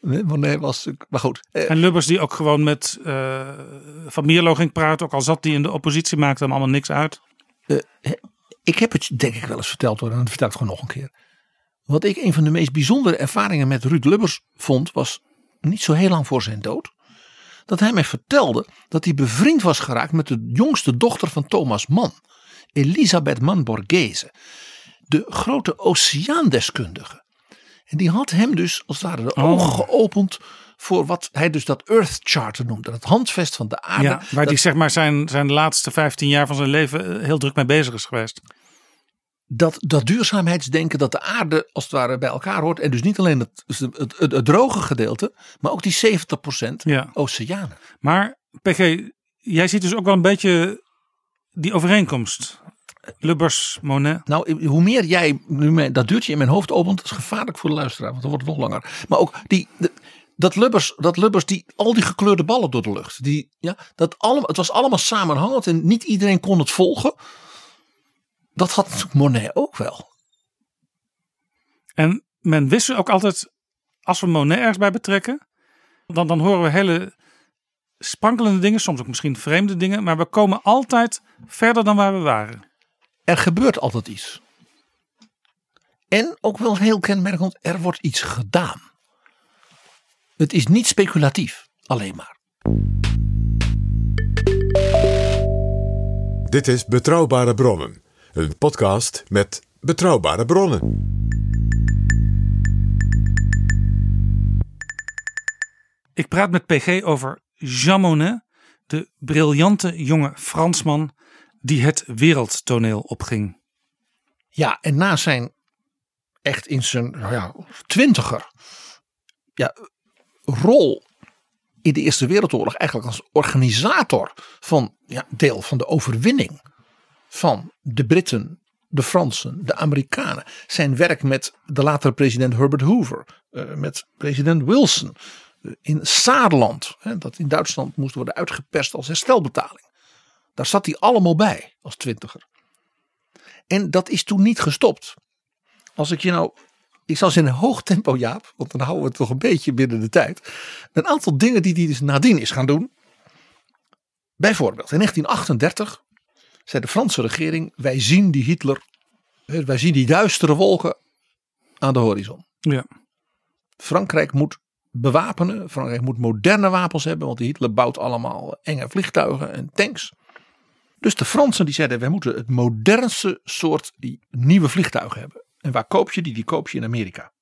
Monet was natuurlijk, maar goed. eh, En Lubbers die ook gewoon met eh, Van Mierlo ging praten, ook al zat hij in de oppositie, maakte hem allemaal niks uit. ik heb het denk ik wel eens verteld hoor, en dan vertel ik het gewoon nog een keer. Wat ik een van de meest bijzondere ervaringen met Ruud Lubbers vond, was niet zo heel lang voor zijn dood. Dat hij mij vertelde dat hij bevriend was geraakt met de jongste dochter van Thomas Mann, Elisabeth Mann Borghese, de grote oceaandeskundige. En die had hem dus als het ware de Oh. ogen geopend voor wat hij dus dat Earth Charter noemde, het handvest van de aarde. Ja, waar dat- hij zeg maar zijn, zijn laatste 15 jaar van zijn leven eh, heel druk mee bezig is geweest. dat, dat duurzaamheidsdenken dat de aarde als het ware bij elkaar hoort. En dus niet alleen het, het, het, het, het droge gedeelte, maar ook die 70% Ja. oceanen. Maar PG, jij ziet dus ook wel een beetje die overeenkomst. Lubbers, Monet. Nou, hoe meer jij nu dat deurtje in mijn hoofd opent, is gevaarlijk voor de luisteraar, want dan wordt het nog langer. Maar ook die, de- dat Lubbers, dat Lubbers die, al die gekleurde ballen door de lucht. Die, ja, dat allemaal, het was allemaal samenhangend en niet iedereen kon het volgen. Dat had natuurlijk Monet ook wel. En men wist ook altijd, als we Monet ergens bij betrekken, dan, dan horen we hele sprankelende dingen, soms ook misschien vreemde dingen, maar we komen altijd verder dan waar we waren. er gebeurt altijd iets. En ook wel heel kenmerkend, er wordt iets gedaan. Het is niet speculatief, alleen maar. Dit is Betrouwbare Bronnen, een podcast met betrouwbare bronnen. Ik praat met PG over Jean Monnet, de briljante jonge Fransman die het wereldtoneel opging. Ja, en na zijn echt in zijn nou ja, twintiger ja, rol in de Eerste Wereldoorlog, eigenlijk als organisator van ja, deel van de overwinning van de Britten, de Fransen, de Amerikanen. Zijn werk met de latere president Herbert Hoover, eh, met president Wilson in Saarland, hè, dat in Duitsland moest worden uitgeperst als herstelbetaling. Daar zat hij allemaal bij als twintiger. En dat is toen niet gestopt. Als ik je nou, ik zal ze in een hoog tempo Jaap, want dan houden we het toch een beetje binnen de tijd. Een aantal dingen die hij dus nadien is gaan doen. Bijvoorbeeld in 1938 zei de Franse regering, wij zien die Hitler, wij zien die duistere wolken aan de horizon. Ja. Frankrijk moet bewapenen. Frankrijk moet moderne wapens hebben, want Hitler bouwt allemaal enge vliegtuigen en tanks. Dus de Fransen die zeiden, wij moeten het modernste soort nieuwe vliegtuigen hebben. En waar koop je die? Die koop je in Amerika.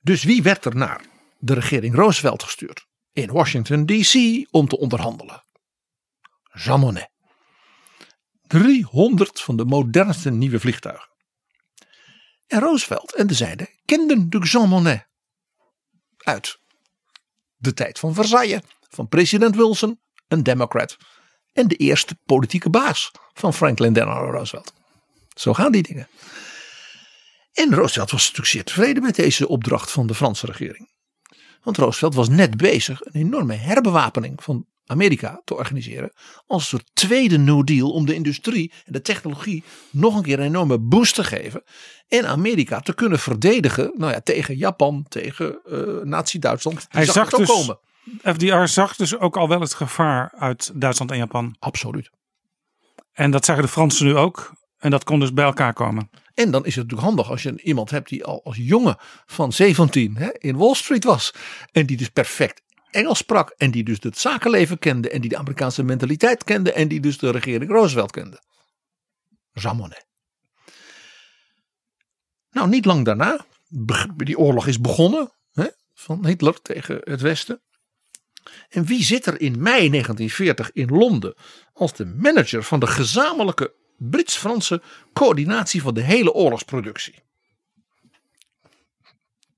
Dus wie werd er naar de regering Roosevelt gestuurd? In Washington DC om te onderhandelen. Jean Monnet. 300 van de modernste nieuwe vliegtuigen. En Roosevelt en de zijde kenden de Jean Monnet uit de tijd van Versailles, van president Wilson, een democrat en de eerste politieke baas van Franklin Delano Roosevelt. Zo gaan die dingen. En Roosevelt was natuurlijk zeer tevreden met deze opdracht van de Franse regering. Want Roosevelt was net bezig een enorme herbewapening van Amerika te organiseren. Als een soort tweede New Deal om de industrie en de technologie nog een keer een enorme boost te geven. En Amerika te kunnen verdedigen nou ja, tegen Japan, tegen uh, Nazi-Duitsland. Hij zag zag het ook dus, komen. FDR zag dus ook al wel het gevaar uit Duitsland en Japan. Absoluut. En dat zagen de Fransen nu ook. En dat kon dus bij elkaar komen. En dan is het natuurlijk handig als je iemand hebt die al als jongen van 17 hè, in Wall Street was. En die dus perfect Engels sprak. En die dus het zakenleven kende. En die de Amerikaanse mentaliteit kende. En die dus de regering Roosevelt kende. Jean Monnet. Nou, niet lang daarna. Die oorlog is begonnen. Hè, van Hitler tegen het Westen. En wie zit er in mei 1940 in Londen als de manager van de gezamenlijke Brits-Franse coördinatie van de hele oorlogsproductie?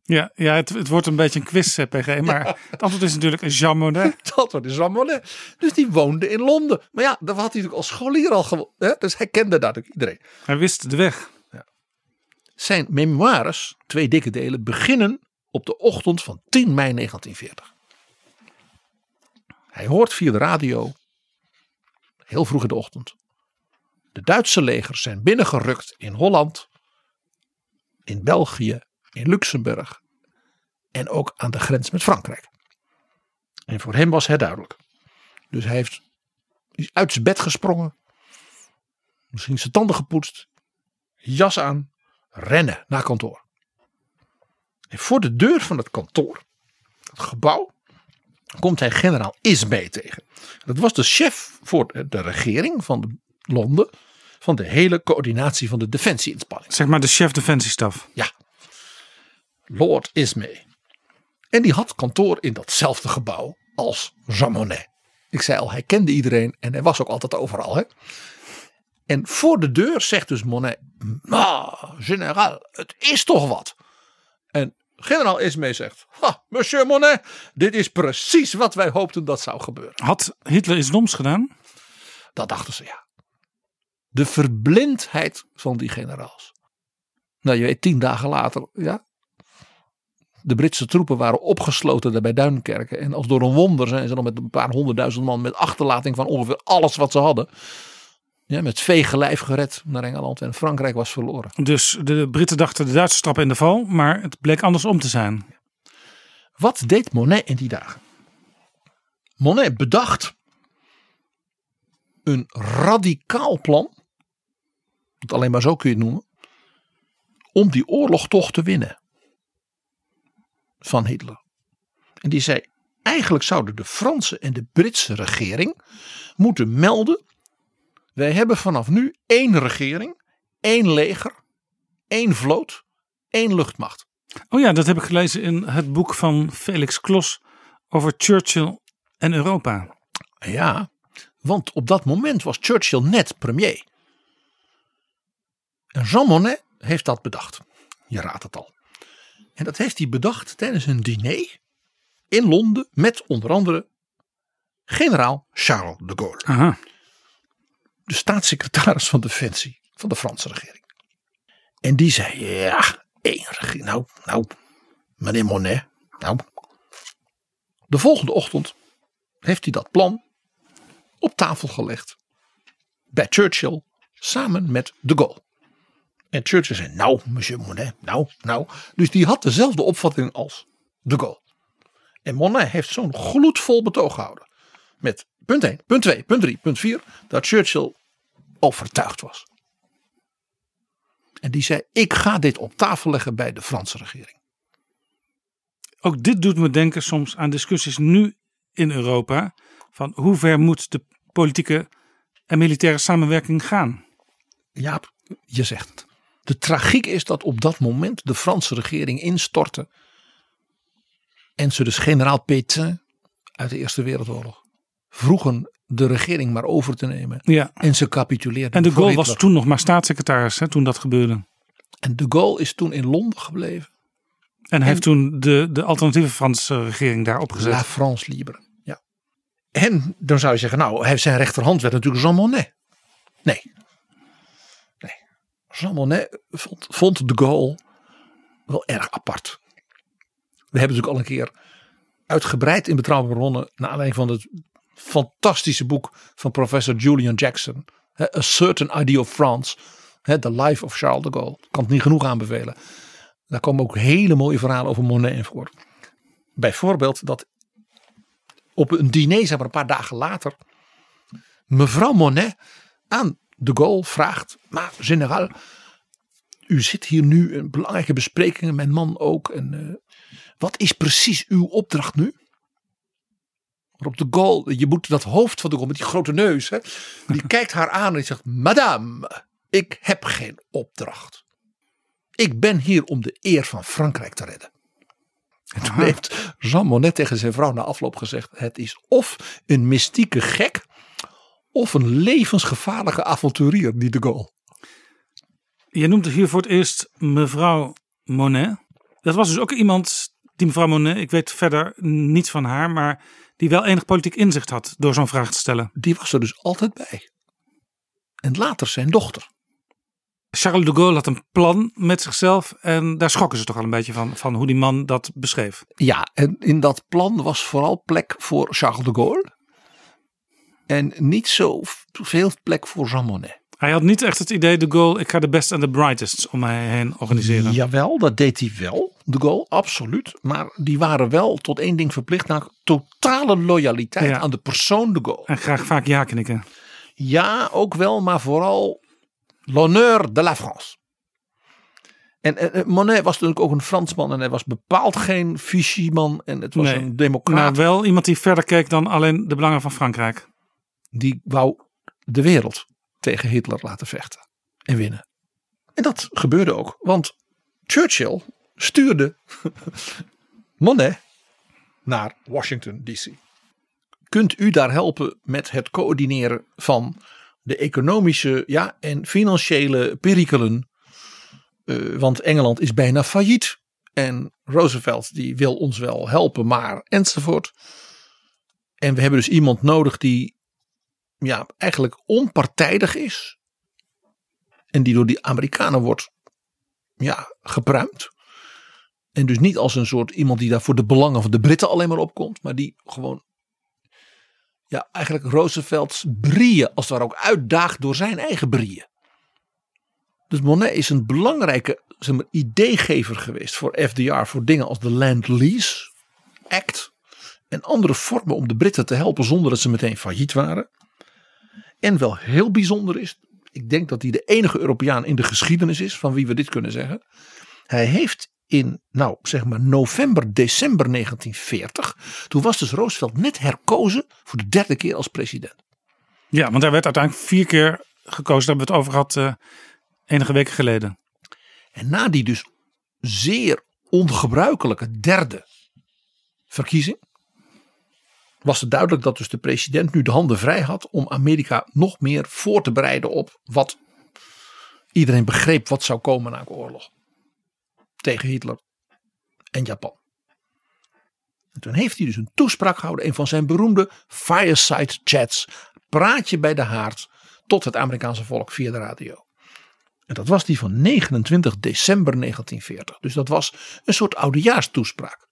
Ja, ja het, het wordt een beetje een quiz, eh, PG. Maar het antwoord is natuurlijk Jean Monnet. Dat was Jean Monnet. Dus die woonde in Londen. Maar ja, daar had hij natuurlijk als scholier al gewoond. Dus hij kende daar natuurlijk iedereen. Hij wist de weg. Zijn memoires, twee dikke delen, beginnen op de ochtend van 10 mei 1940. Hij hoort via de radio, heel vroeg in de ochtend, de Duitse legers zijn binnengerukt in Holland, in België, in Luxemburg en ook aan de grens met Frankrijk. En voor hem was het duidelijk. Dus hij heeft is uit zijn bed gesprongen, misschien zijn tanden gepoetst, jas aan, rennen naar kantoor. En voor de deur van het kantoor, het gebouw, komt hij generaal Ismay tegen. Dat was de chef voor de regering van de Londen van de hele coördinatie van de defensieinspanning. Zeg maar de chef defensiestaf. Ja, Lord Ismay. En die had kantoor in datzelfde gebouw als Jean Monnet. Ik zei al, hij kende iedereen en hij was ook altijd overal. Hè? En voor de deur zegt dus Monet, ah, generaal, het is toch wat. En generaal Ismay zegt, ha, monsieur Monet, dit is precies wat wij hoopten dat zou gebeuren. Had Hitler iets doms gedaan? Dat dachten ze ja. De verblindheid van die generaals. Nou, je weet, tien dagen later, ja. De Britse troepen waren opgesloten daar bij Duinkerken. En als door een wonder zijn ze dan met een paar honderdduizend man met achterlating van ongeveer alles wat ze hadden. Ja, met vege lijf gered naar Engeland. En Frankrijk was verloren. Dus de Britten dachten de Duitsers trappen in de val. Maar het bleek andersom te zijn. Wat deed Monet in die dagen? Monet bedacht een radicaal plan Want alleen maar zo kun je het noemen. Om die oorlog toch te winnen. Van Hitler. En die zei, eigenlijk zouden de Franse en de Britse regering moeten melden. Wij hebben vanaf nu één regering, één leger, één vloot, één luchtmacht. Oh ja, dat heb ik gelezen in het boek van Felix Klos over Churchill en Europa. Ja, want op dat moment was Churchill net premier. En Jean Monnet heeft dat bedacht. Je raadt het al. En dat heeft hij bedacht tijdens een diner in Londen met onder andere generaal Charles de Gaulle. Aha. De staatssecretaris van Defensie van de Franse regering. En die zei, ja, één regering. Nou, nou, meneer Monnet. Nou. De volgende ochtend heeft hij dat plan op tafel gelegd. Bij Churchill samen met de Gaulle. En Churchill zei, nou, monsieur Monnet, nou, nou. Dus die had dezelfde opvatting als de Gaulle. En Monnet heeft zo'n gloedvol betoog gehouden. Met punt 1, punt 2, punt 3, punt 4. Dat Churchill overtuigd was. En die zei, ik ga dit op tafel leggen bij de Franse regering. Ook dit doet me denken soms aan discussies nu in Europa. Van hoe ver moet de politieke en militaire samenwerking gaan? Jaap, je zegt het. De tragiek is dat op dat moment de Franse regering instortte. En ze dus generaal Pétain uit de Eerste Wereldoorlog vroegen de regering maar over te nemen. Ja. En ze capituleerden. En de Gaulle was toen nog maar staatssecretaris hè, toen dat gebeurde. En de Gaulle is toen in Londen gebleven. En hij heeft toen de, de alternatieve Franse regering daar opgezet. La France Libre. Ja. En dan zou je zeggen, nou, zijn rechterhand werd natuurlijk Jean Monnet. Nee. Jean Monnet vond, vond de Gaulle wel erg apart. We hebben natuurlijk al een keer uitgebreid in betrouwbare bronnen, naar aanleiding van het fantastische boek van professor Julian Jackson, A Certain Idea of France, The Life of Charles de Gaulle. Ik kan het niet genoeg aanbevelen. Daar komen ook hele mooie verhalen over Monet in voor. Bijvoorbeeld dat op een diner, zeg maar een paar dagen later, mevrouw Monet aan de Gaulle vraagt, maar generaal, u zit hier nu een belangrijke besprekingen, mijn man ook. En, eh, wat is precies uw opdracht nu? Waarop de Gaulle, je moet dat hoofd van de Gaulle met die grote neus, hè, die kijkt haar aan en die zegt, madame, ik heb geen opdracht. Ik ben hier om de eer van Frankrijk te redden. En toen heeft Jean Monnet tegen zijn vrouw na afloop gezegd: Het is of een mystieke gek. Of een levensgevaarlijke avonturier, die de Gaulle. Je noemt hier voor het eerst mevrouw Monet. Dat was dus ook iemand, die mevrouw Monet, ik weet verder niets van haar, maar die wel enig politiek inzicht had door zo'n vraag te stellen. Die was er dus altijd bij. En later zijn dochter. Charles de Gaulle had een plan met zichzelf en daar schokken ze toch al een beetje van, van hoe die man dat beschreef. Ja, en in dat plan was vooral plek voor Charles de Gaulle. En niet zo veel plek voor Jean Monnet. Hij had niet echt het idee, de Gaulle, ik ga de best en de brightest om mij heen organiseren. Jawel, dat deed hij wel, de Gaulle, absoluut. Maar die waren wel tot één ding verplicht, namelijk totale loyaliteit Ja. aan de persoon de Gaulle. En graag vaak ja knikken. Ja, ook wel, maar vooral l'honneur de la France. En, en, en Monet was natuurlijk ook een Fransman en hij was bepaald geen Vichy-man en het was Nee, een democraat. Maar wel iemand die verder keek dan alleen de belangen van Frankrijk. Die wou de wereld tegen Hitler laten vechten en winnen. En dat gebeurde ook, want Churchill stuurde Monet naar Washington DC. Kunt u daar helpen met het coördineren van de economische ja, en financiële perikelen? Eh, want Engeland is bijna failliet. En Roosevelt die wil ons wel helpen, maar enzovoort. En we hebben dus iemand nodig die ja, eigenlijk onpartijdig is. En die door die Amerikanen wordt ja, gepruimd. En dus niet als een soort iemand die daar voor de belangen van de Britten alleen maar opkomt. Maar die gewoon ja, eigenlijk Roosevelts brieën als ware ook uitdaagt door zijn eigen brieën. Dus Monet is een belangrijke zeg maar, ideegever geweest voor FDR. Voor dingen als de Land Lease Act. En andere vormen om de Britten te helpen zonder dat ze meteen failliet waren. En wel heel bijzonder is, Ik denk dat hij de enige Europeaan in de geschiedenis is van wie we dit kunnen zeggen. Hij heeft in, nou zeg maar november, december 1940. Toen was dus Roosevelt net herkozen voor de derde keer als president. Ja, want hij werd uiteindelijk vier keer gekozen. Daar hebben we het over gehad eh, enige weken geleden. En na die dus zeer ongebruikelijke derde verkiezing. Was het duidelijk dat dus de president nu de handen vrij had om Amerika nog meer voor te bereiden op wat iedereen begreep wat zou komen na de oorlog. Tegen Hitler en Japan. En toen heeft hij dus een toespraak gehouden, een van zijn beroemde fireside chats. Praatje bij de haard tot het Amerikaanse volk via de radio. En dat was die van 29 december 1940. Dus dat was een soort oudejaarstoespraak.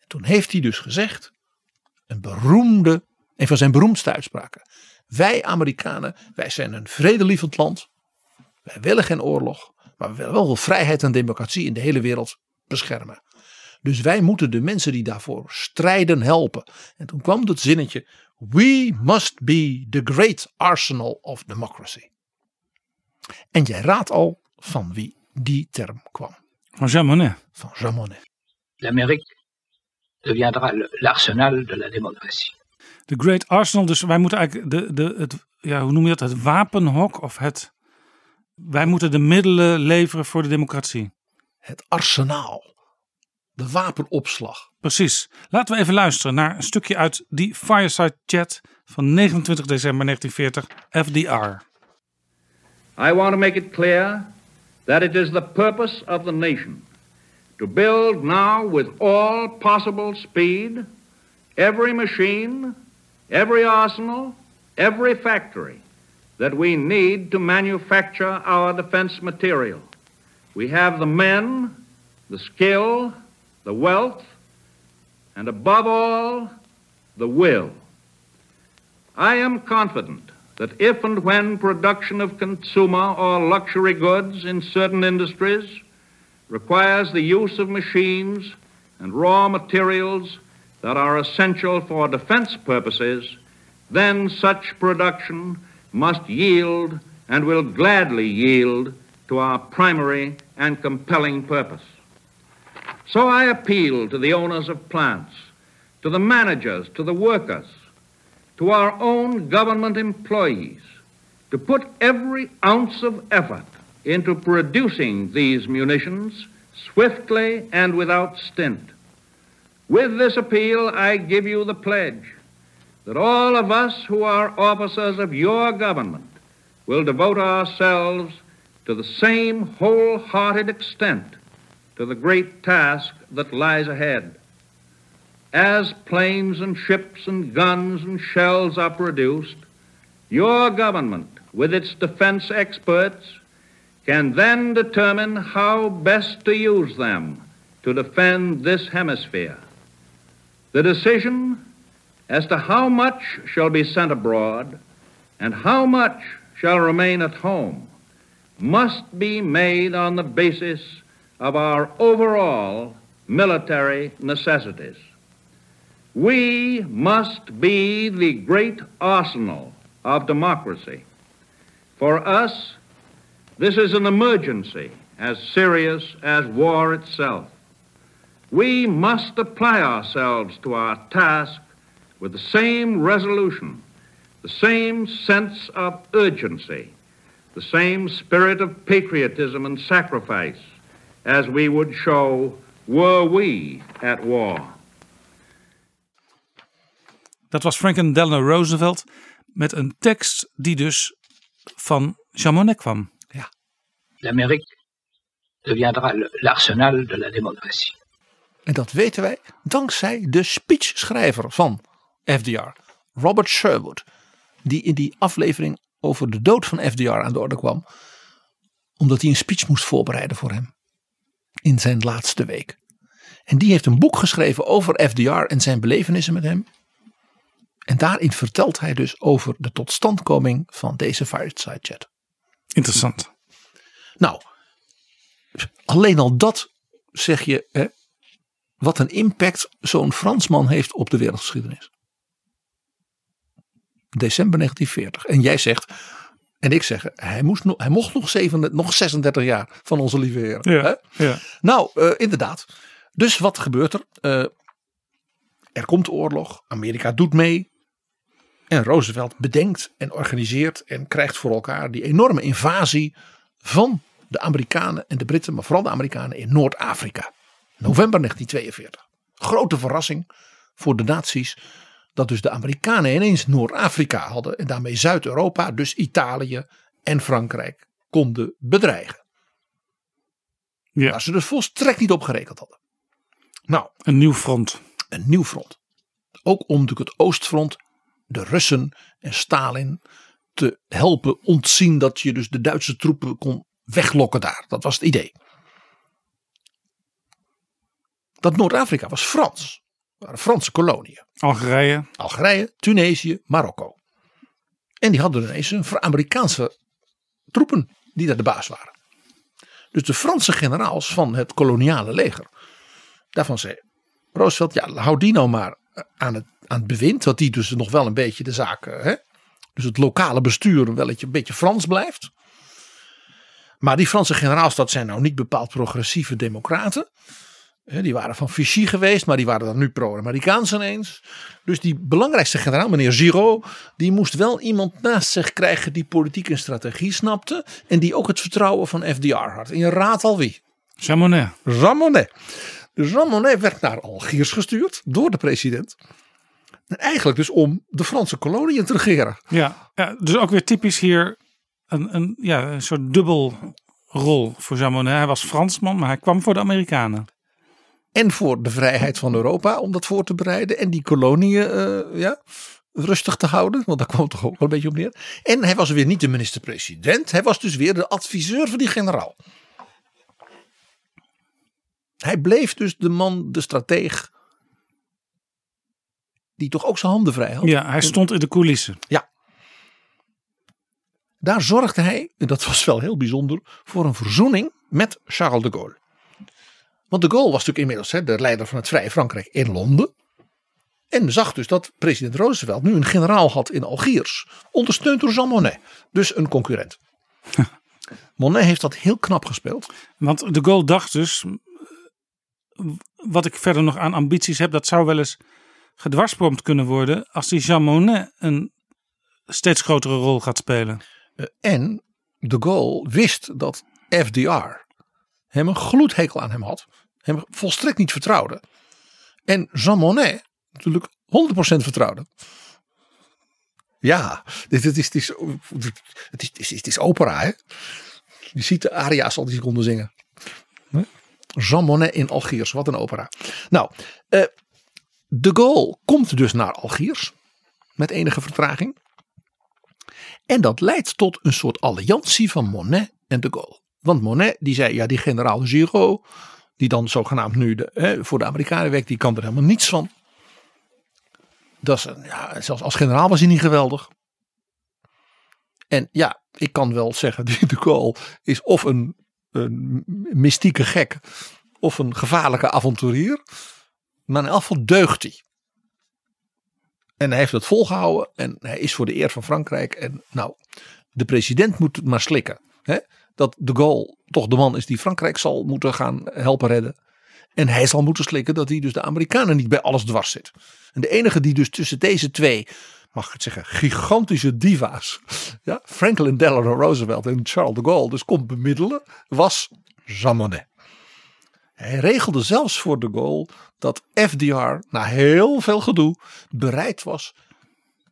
En toen heeft hij dus gezegd, een beroemde, een van zijn beroemdste uitspraken. Wij Amerikanen, wij zijn een vredelievend land. Wij willen geen oorlog, maar we willen wel vrijheid en democratie in de hele wereld beschermen. Dus wij moeten de mensen die daarvoor strijden helpen. En toen kwam het zinnetje: We must be the great arsenal of democracy. En jij raadt al van wie die term kwam. Van Jean Monnet. Van Jean Monnet. L'Amérique deviendra l'arsenal de la démocratie. De Great Arsenal. Dus wij moeten eigenlijk de, de, het, ja, hoe noem je dat? Het wapenhok of het. Wij moeten de middelen leveren voor de democratie. Het arsenaal. De wapenopslag. Precies. Laten we even luisteren naar een stukje uit die Fireside Chat van 29 december 1940, FDR. I want to make it clear that it is the purpose of the nation to build now with all possible speed every machine, every arsenal, every factory that we need to manufacture our defense material. We have the men, the skill, the wealth, and above all, the will. I am confident that if and when production of consumer or luxury goods in certain industries requires the use of machines and raw materials that are essential for defense purposes, then such production must yield and will gladly yield to our primary and compelling purpose. So I appeal to the owners of plants, to the managers, to the workers, to our own government employees to put every ounce of effort into producing these munitions swiftly and without stint. With this appeal, I give you the pledge that all of us who are officers of your government will devote ourselves to the same wholehearted extent to the great task that lies ahead. As planes and ships and guns and shells are produced, your government, with its defense experts, can then determine how best to use them to defend this hemisphere. The decision as to how much shall be sent abroad and how much shall remain at home must be made on the basis of our overall military necessities. We must be the great arsenal of democracy. For us, this is an emergency as serious as war itself. We must apply ourselves to our task with the same resolution, the same sense of urgency, the same spirit of patriotism and sacrifice as we would show were we at war. Dat was Franklin Delano Roosevelt met een tekst die dus van Monnet kwam. L'Amérique deviendra l'arsenal de la démocratie. En dat weten wij dankzij de speechschrijver van FDR, Robert Sherwood. Die in die aflevering over de dood van FDR aan de orde kwam. Omdat hij een speech moest voorbereiden voor hem. In zijn laatste week. En die heeft een boek geschreven over FDR en zijn belevenissen met hem. En daarin vertelt hij dus over de totstandkoming van deze fireside chat. Interessant. Nou, alleen al dat zeg je, hè, wat een impact zo'n Fransman heeft op de wereldgeschiedenis. December 1940. En jij zegt, En ik zeg, hij, moest nog, hij mocht nog, 37, nog 36 jaar van onze lieve heer. Ja. Nou, eh, inderdaad. Dus wat gebeurt er? Eh, er komt oorlog. Amerika doet mee. En Roosevelt bedenkt en organiseert en krijgt voor elkaar die enorme invasie van de Amerikanen en de Britten, maar vooral de Amerikanen in Noord-Afrika. November 1942. Grote verrassing voor de naties dat dus de Amerikanen ineens Noord-Afrika hadden en daarmee Zuid-Europa, dus Italië en Frankrijk, konden bedreigen. Ja. Waar ze dus volstrekt niet op gerekend hadden. Nou, Een nieuw front. een nieuw front. Ook om natuurlijk het Oostfront, de Russen en Stalin te helpen ontzien dat je dus de Duitse troepen kon weglokken daar. Dat was het idee. Dat Noord-Afrika was Frans. Waren Franse koloniën. Algerije. Algerije, Tunesië, Marokko. En die hadden ineens een Amerikaanse troepen die daar de baas waren. Dus de Franse generaals van het koloniale leger. Daarvan zei Roosevelt, ja hou die nou maar aan het, aan het bewind. Dat die dus nog wel een beetje de zaak, eh, hè, dus het lokale bestuur wel een beetje Frans blijft. Maar die Franse generaals, dat zijn nou niet bepaald progressieve democraten. Die waren van Vichy geweest, maar die waren dan nu pro-Amerikaans ineens. Dus die belangrijkste generaal, meneer Giraud, die moest wel iemand naast zich krijgen die politiek en strategie snapte. En die ook het vertrouwen van FDR had. En je raadt al wie. Jean Monnet. Jean Monnet. Dus Jean Monnet werd naar Algiers gestuurd door de president. En eigenlijk dus om de Franse koloniën te regeren. Ja. ja, dus ook weer typisch hier een, een, ja, een soort dubbel rol voor Jean Monnet. Hij was Fransman, maar hij kwam voor de Amerikanen. En voor de vrijheid van Europa om dat voor te bereiden. En die koloniën eh, ja, rustig te houden. Want daar kwam het toch ook wel een beetje op neer. En hij was weer niet de minister-president. Hij was dus weer de adviseur van die generaal. Hij bleef dus de man, de strateeg. Die toch ook zijn handen vrij had. Ja, hij stond in de coulissen. Daar zorgde hij, en dat was wel heel bijzonder, voor een verzoening met Charles de Gaulle. Want de Gaulle was natuurlijk inmiddels hè, de leider van het Vrije Frankrijk in Londen. En zag dus dat president Roosevelt nu een generaal had in Algiers. Ondersteund door Jean Monnet. Dus een concurrent. Monnet heeft dat heel knap gespeeld. Want de Gaulle dacht dus, wat ik verder nog aan ambities heb, dat zou wel eens gedwarsboomd kunnen worden als die Jean Monnet een steeds grotere rol gaat spelen. Eh, En de Gaulle wist dat FDR hem een gloedhekel aan hem had. Hem volstrekt niet vertrouwde. En Jean Monnet natuurlijk 100% vertrouwde. Ja, dit, dit is, het, is, het, is, is, is opera hè. Je ziet de aria's al die ze zingen. Jean Monnet in Algiers, wat een opera. Nou, eh, de Gaulle komt dus naar Algiers. Met enige vertraging. En dat leidt tot een soort alliantie van Monet en de Gaulle. Want Monet die zei, ja die generaal Giraud, die dan zogenaamd nu hè, voor de Amerikanen werkt, die kan er helemaal niets van. Dat is, ja, zelfs als generaal was hij niet geweldig. En ja, ik kan wel zeggen, de Gaulle is of een, een mystieke gek, of een gevaarlijke avonturier. Maar in elk geval deugt hij. En hij heeft het volgehouden en hij is voor de eer van Frankrijk. En nou, de president moet het maar slikken. Hè? Dat de Gaulle toch de man is die Frankrijk zal moeten gaan helpen redden. En hij zal moeten slikken dat hij dus de Amerikanen niet bij alles dwars zit. En de enige die dus tussen deze twee, mag ik het zeggen, gigantische diva's. Ja, Franklin Delano Roosevelt en Charles de Gaulle dus kon bemiddelen, was Jean Monnet. Hij regelde zelfs voor de Gaulle dat FDR na heel veel gedoe bereid was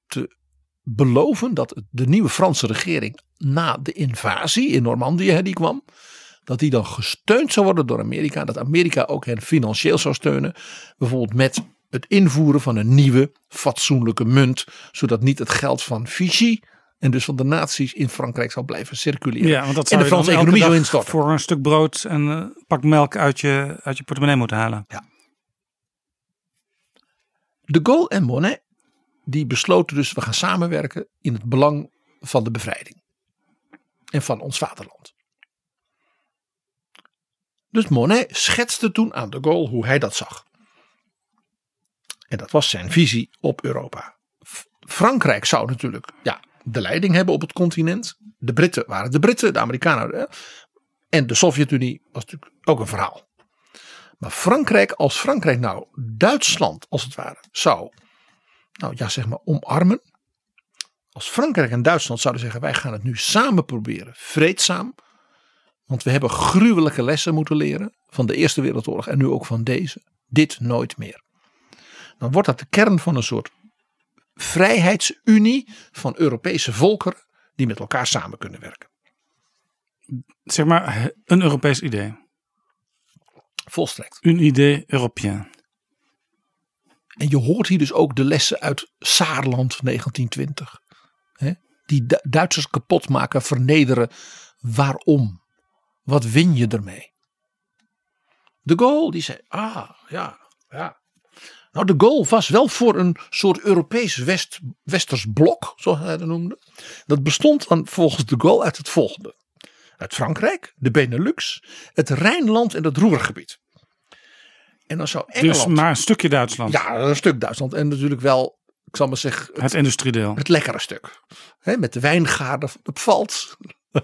te beloven dat de nieuwe Franse regering na de invasie in Normandië die kwam, dat die dan gesteund zou worden door Amerika. Dat Amerika ook hen financieel zou steunen. Bijvoorbeeld met het invoeren van een nieuwe fatsoenlijke munt. Zodat niet het geld van Vichy en dus van de naties in Frankrijk zou blijven circuleren. Ja, want dat en zou de Franse economie dag instorten. voor een stuk brood en een pak melk uit je, uit je portemonnee moeten halen. De Gaulle en Monet die besloten dus we gaan samenwerken in het belang van de bevrijding. En van ons vaderland. Dus Monet schetste toen aan de Gaulle hoe hij dat zag. En dat was zijn visie op Europa. Frankrijk zou natuurlijk ja, de leiding hebben op het continent. De Britten waren de Britten, de Amerikanen. En de Sovjet-Unie was natuurlijk ook een verhaal. Maar Frankrijk, als Frankrijk nou Duitsland als het ware zou, nou ja zeg maar omarmen. Als Frankrijk en Duitsland zouden zeggen wij gaan het nu samen proberen, vreedzaam. Want we hebben gruwelijke lessen moeten leren van de Eerste Wereldoorlog en nu ook van deze. Dit nooit meer. Dan wordt dat de kern van een soort vrijheidsunie van Europese volkeren die met elkaar samen kunnen werken. Zeg maar een Europees idee. Volstrekt. Een idee européen. En je hoort hier dus ook de lessen uit Saarland 1920. Hè? Die Du- Duitsers kapot maken, vernederen. Waarom? Wat win je ermee? De Gaulle die zei, ah ja, ja. Nou de Gaulle was wel voor een soort Europees West, Westers blok, zoals hij dat noemde. Dat bestond dan volgens de Gaulle uit het volgende. Uit Frankrijk, de Benelux, het Rijnland en het Roergebied. En dan zou Engeland... Dus maar een stukje Duitsland. Ja, een stuk Duitsland. En natuurlijk wel, ik zal maar zeggen, het, Het industriedeel. het lekkere stuk. Hè, met de wijngaarden van de Pfalz.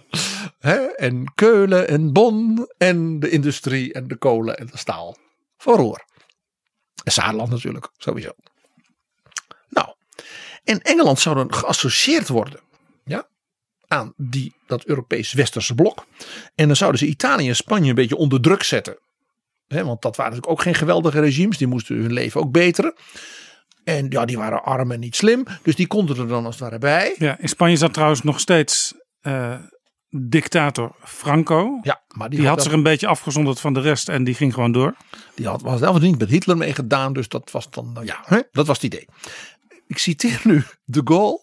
Hè, en Keulen en Bonn. En de industrie en de kolen en de staal. Van Roer. En Saarland natuurlijk, sowieso. Nou, en Engeland zou dan geassocieerd worden. Ja, aan die, dat Europees-Westerse blok. En dan zouden ze Italië en Spanje een beetje onder druk zetten. Hè, want dat waren natuurlijk ook geen geweldige regimes. Die moesten hun leven ook beteren. En ja, die waren arm en niet slim. Dus die konden er dan als het ware bij. Ja, in Spanje zat trouwens nog steeds eh, dictator Franco. Ja, maar die, Die had zich een beetje afgezonderd van de rest en die ging gewoon door. Die had, was zelf niet met Hitler meegedaan. Dus dat was dan, nou ja, hè, dat was het idee. Ik citeer nu de Gaulle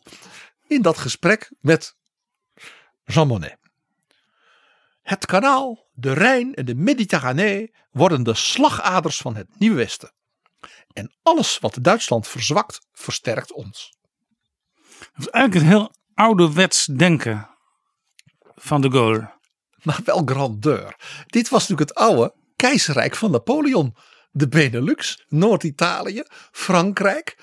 in dat gesprek met Jean Monnet. Het kanaal, de Rijn en de Mediterranee worden de slagaders van het Nieuwe Westen. En alles wat Duitsland verzwakt, versterkt ons. Dat is eigenlijk een heel ouderwets denken van de Gaulle. Maar wel grandeur. Dit was natuurlijk het oude keizerrijk van Napoleon. De Benelux, Noord-Italië, Frankrijk,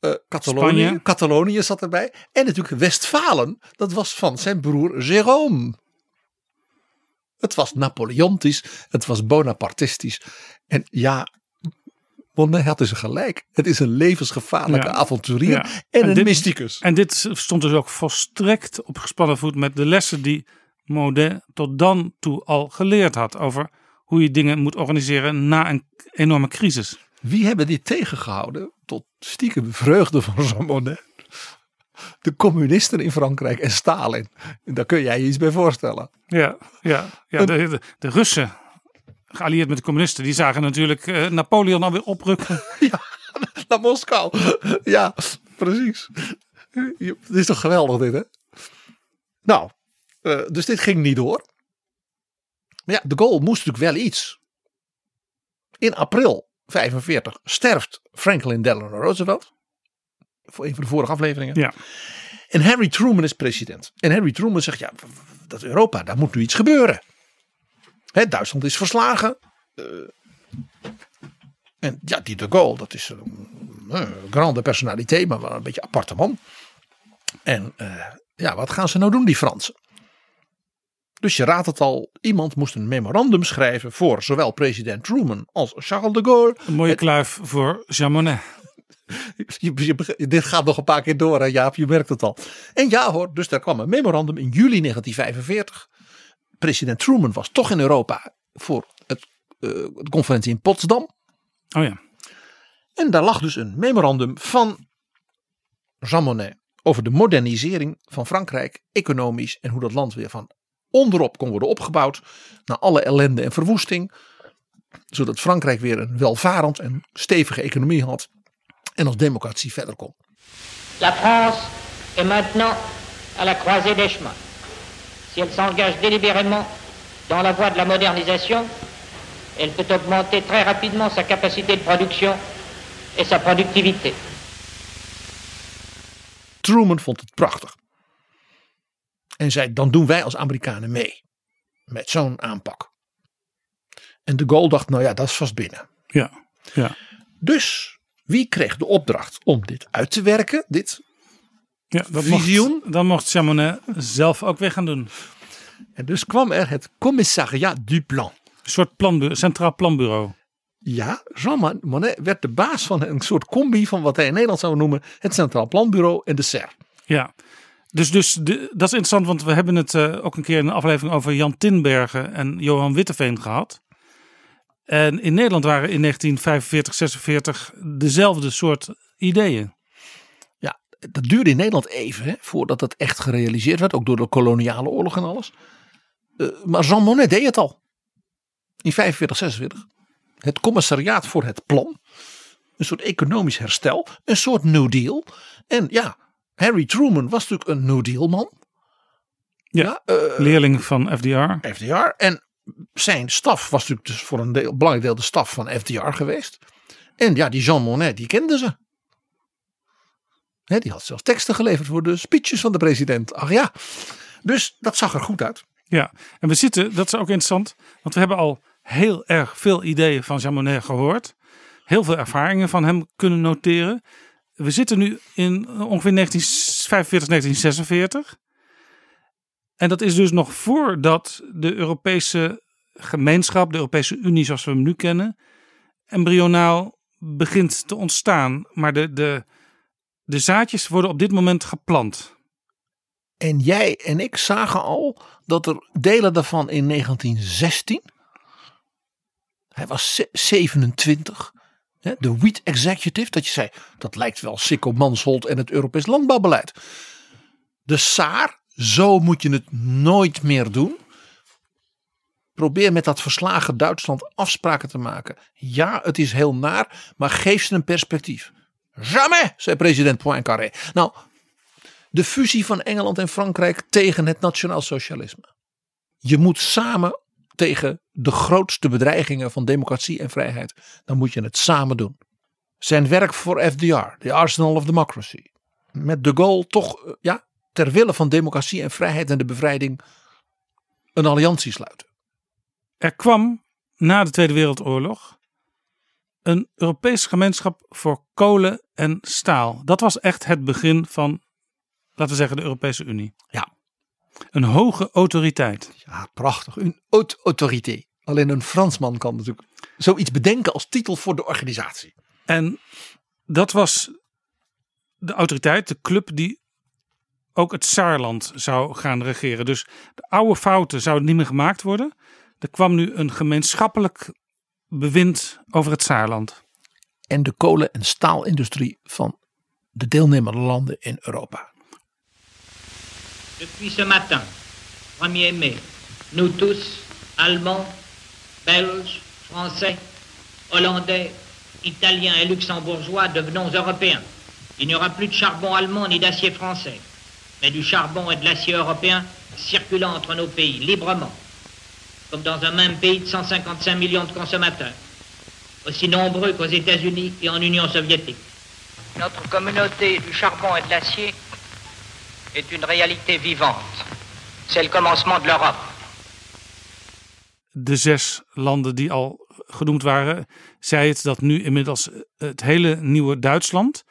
eh Catalonië. Catalonië zat erbij. En natuurlijk Westfalen, dat was van zijn broer Jérôme. Het was Napoleontisch, het was Bonapartistisch. En ja, Bonnet had dus gelijk. Het is een levensgevaarlijke Ja. avonturier Ja. en, En een dit- mysticus. En dit stond dus ook volstrekt op gespannen voet met de lessen die Modé tot dan toe al geleerd had over hoe je dingen moet organiseren na een enorme crisis. Wie hebben dit tegengehouden? Tot stiekem vreugde van Jean Monnet. De communisten in Frankrijk en Stalin. En daar kun jij je iets bij voorstellen. Ja, ja, ja de, de, de Russen, geallieerd met de communisten, die zagen natuurlijk eh, Napoleon alweer oprukken. Naar Moskou. Ja, precies. Het is toch geweldig dit hè? Nou, eh, dus dit ging niet door. Maar ja, de Gaulle moest natuurlijk wel iets. In april 45 sterft Franklin Delano Roosevelt. Voor een van de vorige afleveringen. Ja. En Harry Truman is president. En Harry Truman zegt, ja, dat Europa, daar moet nu iets gebeuren. Duitsland is verslagen. Eh, en ja, die de Gaulle, dat is een, grande personaliteit, maar wel een beetje aparte man. En eh, ja, wat gaan ze nou doen, die Fransen? Dus je raadt het al, iemand moest een memorandum schrijven voor zowel president Truman als Charles de Gaulle. Een mooie kluif voor Jean Monnet. Je, je dit gaat nog een paar keer door, hè, Jaap, je merkt het al. En ja hoor, dus daar kwam een memorandum in juli 1945. President Truman was toch in Europa voor het, eh, de conferentie in Potsdam. Oh ja, En daar lag dus een memorandum van Jean Monnet over de modernisering van Frankrijk, economisch en hoe dat land weer van onderop kon worden opgebouwd na alle ellende en verwoesting, zodat Frankrijk weer een welvarend en stevige economie had en als democratie verder kon. La France est maintenant à la croisée des chemins. Si elle s'engage délibérément dans la voie de la modernisation, elle peut augmenter très rapidement sa capacité de production et sa productivité. Truman vond het prachtig. En zei: dan doen wij als Amerikanen mee met zo'n aanpak. En de Gaulle dacht: nou ja, dat is vast binnen. ja, ja. Dus wie kreeg de opdracht om dit uit te werken? Dit Ja, dat visioen. Mocht, dan mocht zelf ook weer gaan doen. En dus kwam er het commissariat du plan. Een soort planbu centraal planbureau. Ja, Jean Monnet werd de baas van een soort combi van wat hij in Nederland zou noemen het Centraal Planbureau en de SER. Ja, dus, dus de, dat is interessant, want we hebben het uh, ook een keer in een aflevering over Jan Tinbergen en Johan Witteveen gehad. En in Nederland waren in 1945, 46 dezelfde soort ideeën. Dat duurde in Nederland even hè, voordat dat echt gerealiseerd werd, ook door de koloniale oorlog en alles. Uh, maar Jean Monnet deed het al. In 45, 46. Het commissariaat voor het plan. Een soort economisch herstel. Een soort New Deal. En ja, Harry Truman was natuurlijk een New Deal man. Ja, ja uh, leerling van FDR. FDR. En zijn staf was natuurlijk dus voor een deel, belangrijk deel de staf van FDR geweest. En ja, die Jean Monnet, die kenden ze. He, die had zelfs teksten geleverd voor de speeches van de president. Ach ja, dus dat zag er goed uit. Ja, en we zitten, dat is ook interessant, want we hebben al heel erg veel ideeën van Jean Monnet gehoord. Heel veel ervaringen van hem kunnen noteren. We zitten nu in ongeveer 1945, 1946. En dat is dus nog voordat de Europese gemeenschap, de Europese Unie zoals we hem nu kennen, embryonaal begint te ontstaan. Maar de, de, de zaadjes worden op dit moment geplant. En jij en ik zagen al dat er delen daarvan in 1916. Hij was 27. De Wheat Executive, dat je zei, dat lijkt wel Sikko Mansholt en het Europees landbouwbeleid. De Saar, zo moet je het nooit meer doen. Probeer met dat verslagen Duitsland afspraken te maken. Ja, het is heel naar, maar geef ze een perspectief. Jamais, zei president Poincaré. Nou, de fusie van Engeland en Frankrijk tegen het nationaal socialisme. Je moet samen tegen de grootste bedreigingen van democratie en vrijheid. Dan moet je het samen doen. Zijn werk voor FDR, de Arsenal of Democracy. Met de goal toch eh, ja, ter wille van democratie en vrijheid en de bevrijding een alliantie sluiten. Er kwam na de Tweede Wereldoorlog een Europees gemeenschap voor kolen en staal. Dat was echt het begin van, laten we zeggen, de Europese Unie. Ja. Een hoge autoriteit. Ja, prachtig. Een haute autorité. Alleen een Fransman kan natuurlijk zoiets bedenken als titel voor de organisatie. En dat was de autoriteit, de club die ook het Saarland zou gaan regeren. Dus de oude fouten zouden niet meer gemaakt worden. Er kwam nu een gemeenschappelijk bewind over het Saarland. En de kolen- en staalindustrie van de deelnemende landen in Europa. Depuis ce matin, 1er mai, nous tous, Allemands, Belges, Français, Hollandais, Italiens et Luxembourgeois, devenons Européens. Il n'y aura plus de charbon allemand ni d'acier français, mais du charbon et de l'acier européen circulant entre nos pays librement, comme dans un même pays de 155 millions de consommateurs, aussi nombreux qu'aux États-Unis et en Union soviétique. Notre communauté du charbon et de l'acier est une réalité vivante. C'est le commencement de l'Europe. De zes landen die al genoemd waren, zei het dat nu inmiddels het hele nieuwe Duitsland,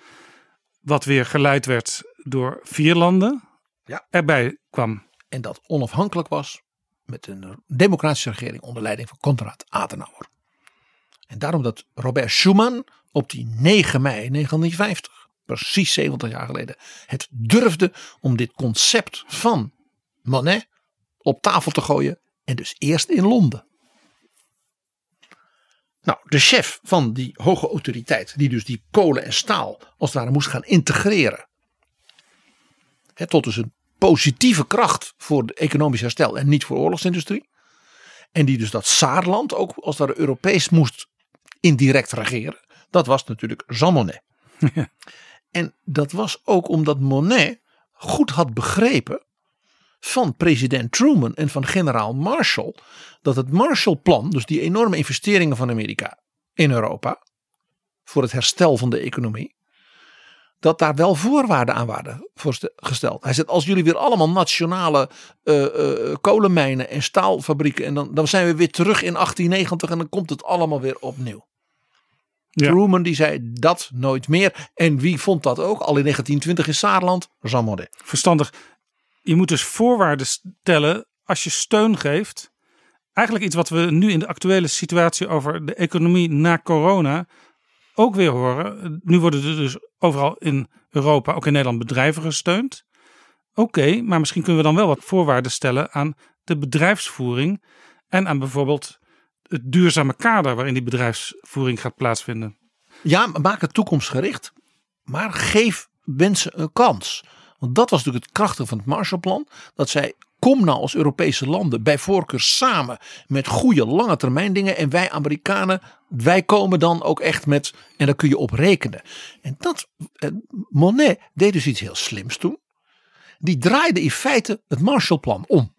wat weer geleid werd door vier landen, ja. erbij kwam. En dat onafhankelijk was met een democratische regering onder leiding van Konrad Adenauer. En daarom dat Robert Schuman op die 9 mei 1950 precies 70 jaar geleden, het durfde om dit concept van Monet op tafel te gooien. En dus eerst in Londen. Nou, de chef van die hoge autoriteit, die dus die kolen en staal als het ware moest gaan integreren. Hè, tot dus een positieve kracht voor het economisch herstel en niet voor oorlogsindustrie. En die dus dat Saarland ook als het ware Europees moest indirect regeren. Dat was natuurlijk Jean Monnet. En dat was ook omdat Monet goed had begrepen van president Truman en van generaal Marshall dat het Marshallplan, dus die enorme investeringen van Amerika in Europa voor het herstel van de economie, dat daar wel voorwaarden aan waren gesteld. Hij zegt: als jullie weer allemaal nationale uh, uh, kolenmijnen en staalfabrieken en dan, dan zijn we weer terug in 1890 en dan komt het allemaal weer opnieuw. Ja. Truman die zei dat nooit meer. En wie vond dat ook? Al in 1920 in Saarland, Jean Monnet. Verstandig. Je moet dus voorwaarden stellen als je steun geeft. Eigenlijk iets wat we nu in de actuele situatie over de economie na corona ook weer horen. Nu worden er dus overal in Europa, ook in Nederland, bedrijven gesteund. Oké, maar misschien kunnen we dan wel wat voorwaarden stellen aan de bedrijfsvoering en aan bijvoorbeeld het duurzame kader waarin die bedrijfsvoering gaat plaatsvinden. Ja, maak het toekomstgericht. Maar geef mensen een kans. Want dat was natuurlijk het krachtige van het Marshallplan. Dat zij, kom nou als Europese landen bij voorkeur samen met goede lange termijn dingen. En wij Amerikanen, wij komen dan ook echt met, en daar kun je op rekenen. En dat, eh, Monet deed dus iets heel slims toen. Die draaide in feite het Marshallplan om.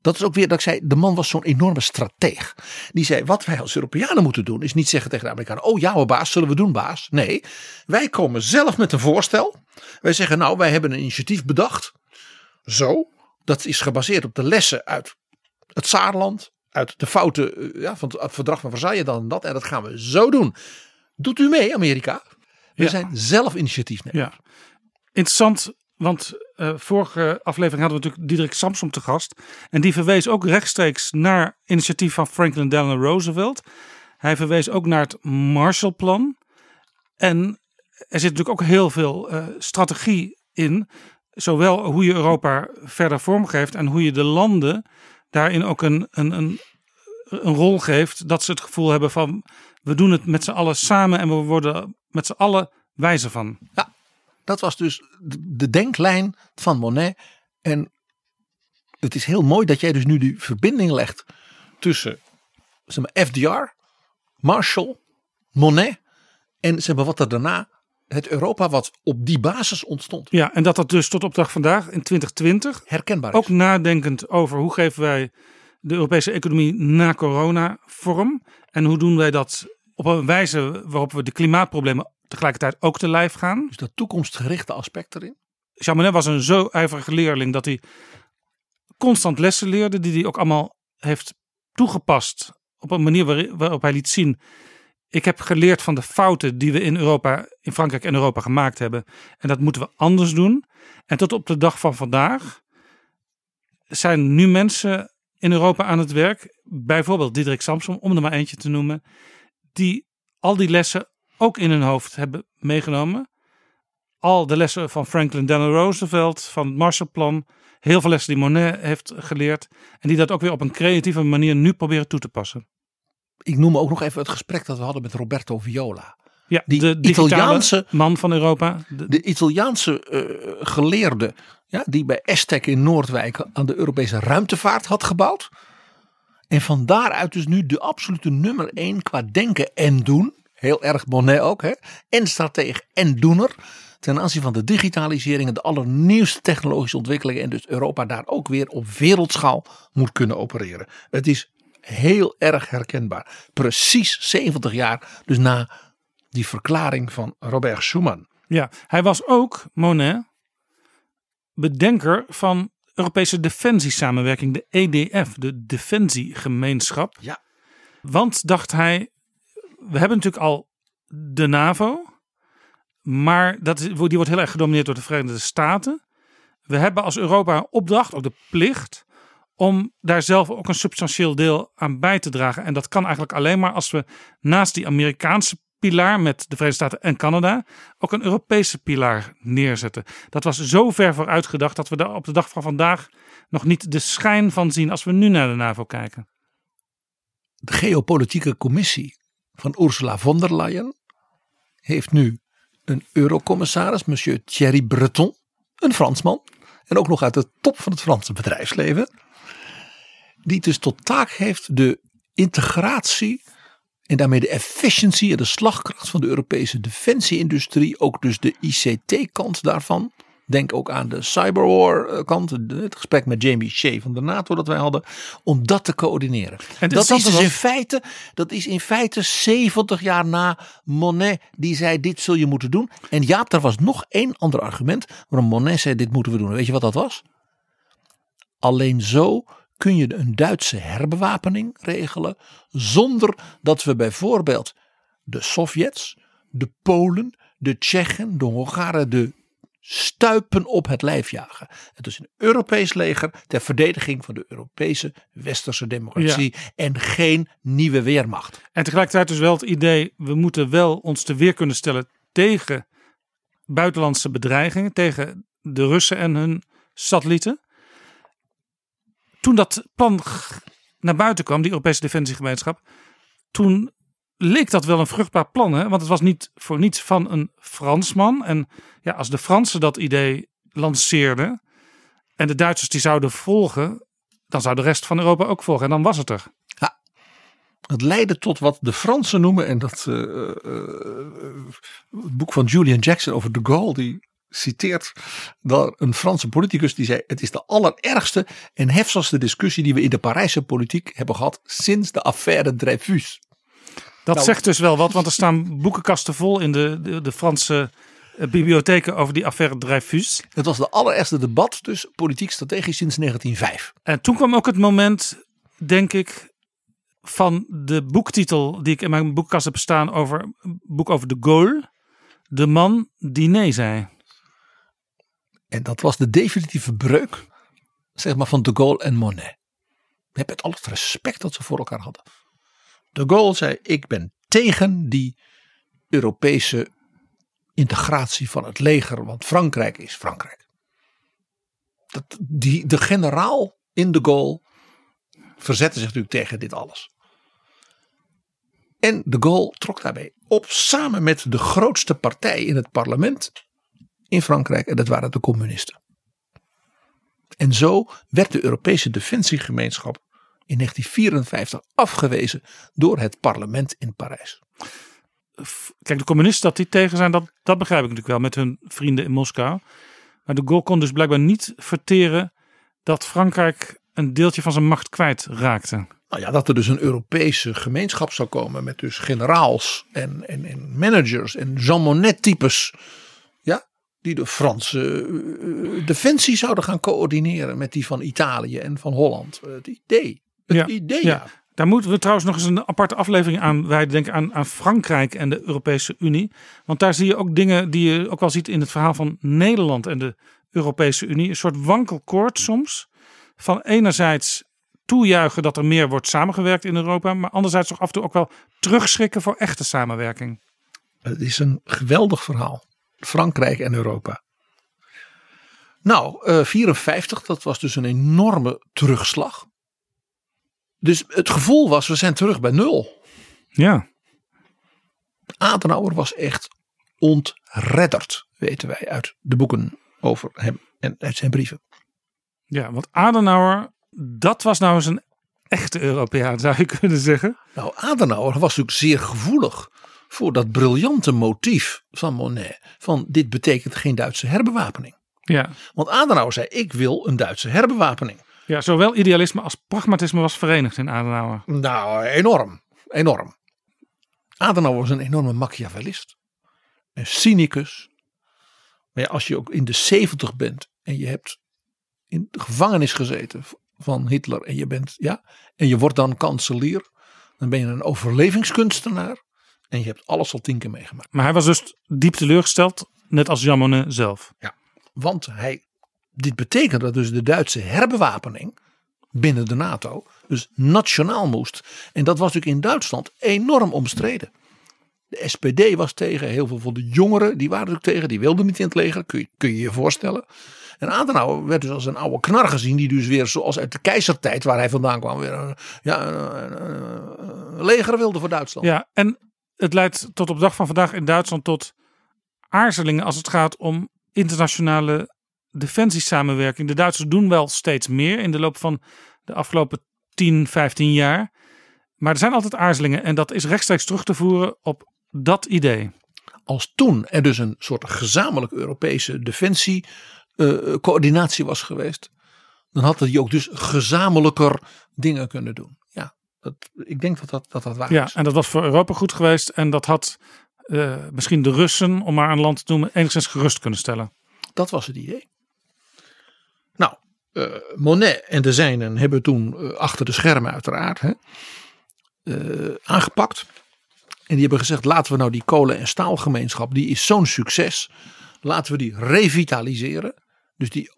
Dat is ook weer dat ik zei, de man was zo'n enorme strateeg. Die zei, wat wij als Europeanen moeten doen, is niet zeggen tegen de Amerikanen, oh ja hoor baas, zullen we doen baas. Nee, wij komen zelf met een voorstel. Wij zeggen, nou wij hebben een initiatief bedacht. Zo, dat is gebaseerd op de lessen uit het Saarland, uit de fouten eh, ja, van het verdrag van Versailles dan en dat. En dat gaan we zo doen. Doet u mee Amerika? We Ja. zijn zelf initiatiefnemer. Ja, interessant, want eh, vorige aflevering hadden we natuurlijk Diederik Samsom te gast. En die verwees ook rechtstreeks naar initiatief van Franklin Delano Roosevelt. Hij verwees ook naar het Marshallplan. En er zit natuurlijk ook heel veel eh, strategie in. Zowel hoe je Europa verder vormgeeft en hoe je de landen daarin ook een, een, een, een rol geeft. Dat ze het gevoel hebben van we doen het met z'n allen samen en we worden met z'n allen wijzer van. Dat was dus de- de denklijn van Monet. En het is heel mooi dat jij dus nu die verbinding legt tussen zeg maar, FDR, Marshall, Monet en zeg maar, wat er daarna het Europa wat op die basis ontstond. Ja, en dat dat dus tot op dag vandaag in 2020 Herkenbaar ook is. nadenkend over hoe geven wij de Europese economie na corona vorm en hoe doen wij dat op een wijze waarop we de klimaatproblemen tegelijkertijd ook te lijf gaan. Dus dat toekomstgerichte aspect erin. Jean Monnet was een zo ijverige leerling dat hij constant lessen leerde die hij ook allemaal heeft toegepast op een manier waar- waarop hij liet zien ik heb geleerd van de fouten die we in Europa, in Frankrijk en Europa gemaakt hebben. En dat moeten we anders doen. En tot op de dag van vandaag zijn nu mensen in Europa aan het werk. Bijvoorbeeld Diederik Samsom, om er maar eentje te noemen. Die al die lessen ook in hun hoofd hebben meegenomen. Al de lessen van Franklin Delano Roosevelt, van het Marshallplan. Heel veel lessen die Monet heeft geleerd. En die dat ook weer op een creatieve manier nu proberen toe te passen. Ik noem ook nog even het gesprek dat we hadden met Roberto Viola. Ja, Die de Italiaanse- man van Europa. De- De Italiaanse eh, geleerde ja, die bij Estec in Noordwijk aan de Europese ruimtevaart had gebouwd. En van daaruit dus nu de absolute nummer één qua denken en doen. Heel erg Monet ook. Hè? En strateeg en doener. Ten aanzien van de digitalisering en de allernieuwste technologische ontwikkelingen. En dus Europa daar ook weer op wereldschaal moet kunnen opereren. Het is heel erg herkenbaar. Precies 70 jaar dus na die verklaring van Robert Schuman. Ja, hij was ook, Monet, bedenker van Europese defensiesamenwerking, de EDF, de Defensiegemeenschap. Ja. Want dacht hij, we hebben natuurlijk al de NAVO, maar dat die wordt heel erg gedomineerd door de Verenigde Staten. We hebben als Europa een opdracht, ook de plicht, om daar zelf ook een substantieel deel aan bij te dragen. En dat kan eigenlijk alleen maar als we naast die Amerikaanse pilaar met de Verenigde Staten en Canada ook een Europese pilaar neerzetten. Dat was zo ver vooruit gedacht dat we daar op de dag van vandaag nog niet de schijn van zien als we nu naar de NAVO kijken. de geopolitieke commissie van Ursula von der Leyen heeft nu een eurocommissaris, monsieur Thierry Breton, een Fransman. En ook nog uit de top van het Franse bedrijfsleven. Die dus tot taak heeft de integratie en daarmee de efficiëntie en de slagkracht van de Europese defensieindustrie. Ook dus de ICT-kant daarvan. Denk ook aan de cyberwar-kant. Het gesprek met Jamie Shea van de NATO dat wij hadden. Om dat te coördineren. het dat is interessante dus in feite, dat is in feite 70 jaar na Monet die zei dit zul je moeten doen. En Jaap, er was nog één ander argument waarom Monet zei dit moeten we doen. Weet je wat dat was? Alleen zo kun je een Duitse herbewapening regelen zonder dat we bijvoorbeeld de Sovjets, de Polen, de Tsjechen, de Hongaren, de stuipen op het lijf jagen. Het is een Europees leger ter verdediging van de Europese westerse democratie en geen nieuwe weermacht. En tegelijkertijd dus wel het idee, we moeten wel ons te weer kunnen stellen tegen buitenlandse bedreigingen, tegen de Russen en hun satellieten. Toen dat plan naar buiten kwam, die Europese Defensiegemeenschap, toen leek dat wel een vruchtbaar plan. Hè? Want het was niet voor niets van een Fransman. En ja, als de Fransen dat idee lanceerden en de Duitsers die zouden volgen, dan zou de rest van Europa ook volgen. En dan was het er. Het leidde tot wat de Fransen noemen, en dat eh, het boek van Julian Jackson over de Gaulle, die citeert daar een Franse politicus die zei: Het is de allerergste en heftigste discussie die we in de Parijse politiek hebben gehad sinds de affaire Dreyfus. Dat Nou- zegt dus wel wat, want er staan boekenkasten vol in de, de, de Franse eh, bibliotheken over die affaire Dreyfus. Het was de allereerste debat, dus politiek strategisch sinds 1905. En toen kwam ook het moment, denk ik, van de boektitel die ik in mijn boekkast heb staan over een boek over de Gaulle. De man die nee zei. En dat was de definitieve breuk, zeg maar, van de Gaulle en Monet. Met het al het respect dat ze voor elkaar hadden. De Gaulle zei: Ik ben tegen die Europese integratie van het leger, want Frankrijk is Frankrijk. Dat, die, de generaal in de Gaulle verzette zich natuurlijk tegen dit alles. En de Gaulle trok daarbij op samen met de grootste partij in het parlement in Frankrijk en dat waren de communisten. En zo werd de Europese Defensiegemeenschap in 1954 afgewezen door het parlement in Parijs. Kijk, de communisten dat die tegen zijn, dat, dat begrijp ik natuurlijk wel met hun vrienden in Moskou. Maar de Gaulle kon dus blijkbaar niet verteren dat Frankrijk een deeltje van zijn macht kwijt raakte. Nou ja, dat er dus een Europese gemeenschap zou komen met dus generaals en, en, en managers en Jean Monnet types. Ja, die de Franse eh, defensie zouden gaan coördineren met die van Italië en van Holland. Het idee. Het Ja, idee. ja. Daar moeten we trouwens nog eens een aparte aflevering aan wijden. Denk aan, aan Frankrijk en de Europese Unie. Want daar zie je ook dingen die je ook wel ziet in het verhaal van Nederland en de Europese Unie. Een soort wankelkoord soms. Van enerzijds toejuichen dat er meer wordt samengewerkt in Europa. Maar anderzijds toch af en toe ook wel terugschrikken voor echte samenwerking. Het is een geweldig verhaal. Frankrijk en Europa. Nou, eh 54, dat was dus een enorme terugslag. Dus het gevoel was, we zijn terug bij nul. Ja, Adenauer was echt ontredderd, weten wij uit de boeken over hem en uit zijn brieven. ja want Adenauer, dat was nou eens een echte Europeaan zou je kunnen zeggen. Nou, Adenauer was natuurlijk zeer gevoelig voor dat briljante motief van Monet. Van dit betekent geen Duitse herbewapening. Ja. Want Adenauer zei, ik wil een Duitse herbewapening. Ja, zowel idealisme als pragmatisme was verenigd in Adenauer. Nou, enorm. Enorm. Adenauer was een enorme machiavellist. Een cynicus. Maar ja, als je ook in de zeventig bent en je hebt in de gevangenis gezeten van Hitler en je bent, ja, en je wordt dan kanselier, dan ben je een overlevingskunstenaar en je hebt alles al tien keer meegemaakt. Maar hij was dus diep teleurgesteld, net als Jean Monnet zelf. Want hij, dit betekent dat dus de Duitse herbewapening binnen de NATO dus nationaal moest. En dat was natuurlijk in Duitsland enorm omstreden. De SPD was tegen, heel veel van de jongeren die waren natuurlijk tegen, die wilden niet in het leger, kun je kun je, je voorstellen. En Adenauer werd dus als een oude knar gezien, die dus weer zoals uit de keizertijd waar hij vandaan kwam, weer een, ja, een, leger wilde voor Duitsland. Ja, en het leidt tot op dag van vandaag in Duitsland tot aarzelingen als het gaat om internationale defensiesamenwerking. De Duitsers doen wel steeds meer in de loop van de afgelopen 10, 15 jaar. Maar er zijn altijd aarzelingen en dat is rechtstreeks terug te voeren op dat idee. als toen er dus een soort gezamenlijk Europese defensiecoördinatie was geweest, dan had hij ook dus gezamenlijker dingen kunnen doen. Ja, dat, ik denk dat dat, dat, dat waar Ja, is. en dat was voor Europa goed geweest en dat had eh, misschien de Russen, om maar een land te noemen, enigszins gerust kunnen stellen. Dat was het idee. Eh, Monet en de zijnen hebben toen eh, achter de schermen uiteraard hè, eh, aangepakt. En die hebben gezegd laten we nou die kolen- en staalgemeenschap, die is zo'n succes. Laten we die revitaliseren. Dus die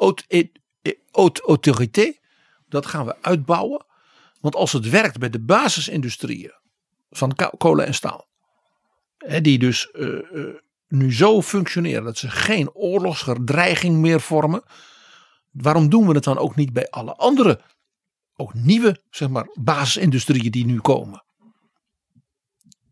haute, autorité, dat gaan we uitbouwen. Want als het werkt bij de basisindustrieën van kolen en staal. Hè, die dus nu zo functioneren dat ze geen oorlogsdreiging meer vormen. Waarom doen we het dan ook niet bij alle andere, ook nieuwe zeg maar, basisindustrieën die nu komen?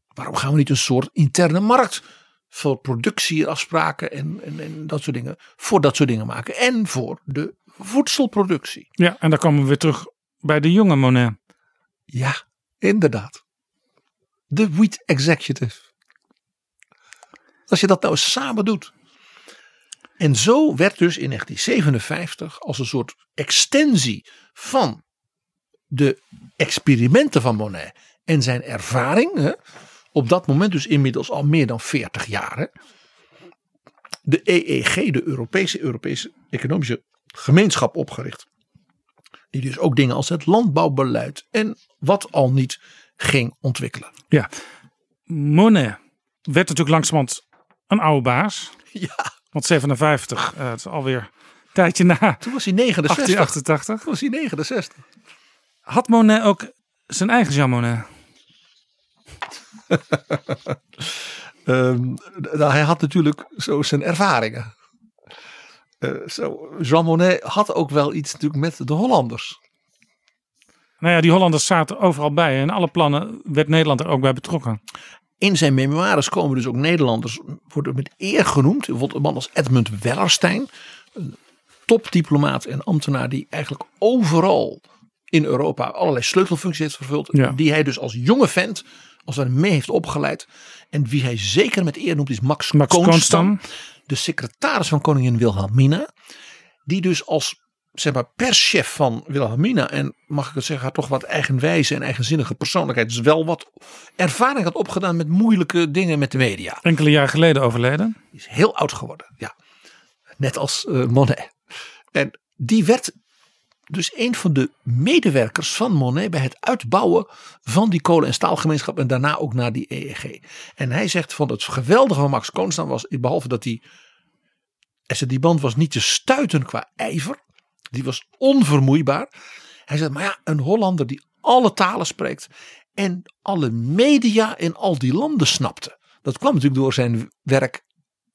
Waarom gaan we niet een soort interne markt voor productieafspraken en, en, en dat soort dingen, voor dat soort dingen maken? En voor de voedselproductie. Ja, en dan komen we weer terug bij de jonge Monet. Ja, inderdaad. De Wheat Executive. Als je dat nou samen doet. En zo werd dus in 1957 als een soort extensie van de experimenten van Monet en zijn ervaring, hè, op dat moment dus inmiddels al meer dan 40 jaar, hè, de EEG, de Europese, Europese Economische Gemeenschap opgericht. Die dus ook dingen als het landbouwbeleid en wat al niet ging ontwikkelen. Ja, Monet werd natuurlijk langzamerhand een oude baas. Ja, Want 57, eh, het is alweer een tijdje na toen was hij 69. 1888. Toen was hij 69. Had Monet ook zijn eigen Jean Monet? Ehm, nou, hij had natuurlijk zo zijn ervaringen. Eh, zo, Jean Monnet had ook wel iets natuurlijk met de Hollanders. Nou ja, die Hollanders zaten overal bij. En alle plannen werd Nederland er ook bij betrokken. In zijn memoires komen dus ook Nederlanders worden met eer genoemd. Bijvoorbeeld een man als Edmund Wellerstein. Een topdiplomaat en ambtenaar die eigenlijk overal in Europa allerlei sleutelfuncties heeft vervuld. Ja. Die hij dus als jonge vent als hij mee heeft opgeleid. En wie hij zeker met eer noemt is Max, Max Koonstam. Koonstam. de secretaris van koningin Wilhelmina. Die dus als zeg maar, perschef van Wilhelmina. En mag ik het zeggen, haar toch wat eigenwijze en eigenzinnige persoonlijkheid. Dus wel wat ervaring had opgedaan met moeilijke dingen met de media. Enkele jaren geleden overleden. Die is heel oud geworden. Ja. Net als eh, Monet. En die werd dus een van de medewerkers van Monet bij het uitbouwen van die kolen- en staalgemeenschap en daarna ook naar die EEG. En hij zegt van het geweldige van Max Koonstam was, behalve dat hij, die band was niet te stuiten qua ijver, die was onvermoeibaar. Hij zegt, maar ja, een Hollander die alle talen spreekt en alle media in al die landen snapte. Dat kwam natuurlijk door zijn werk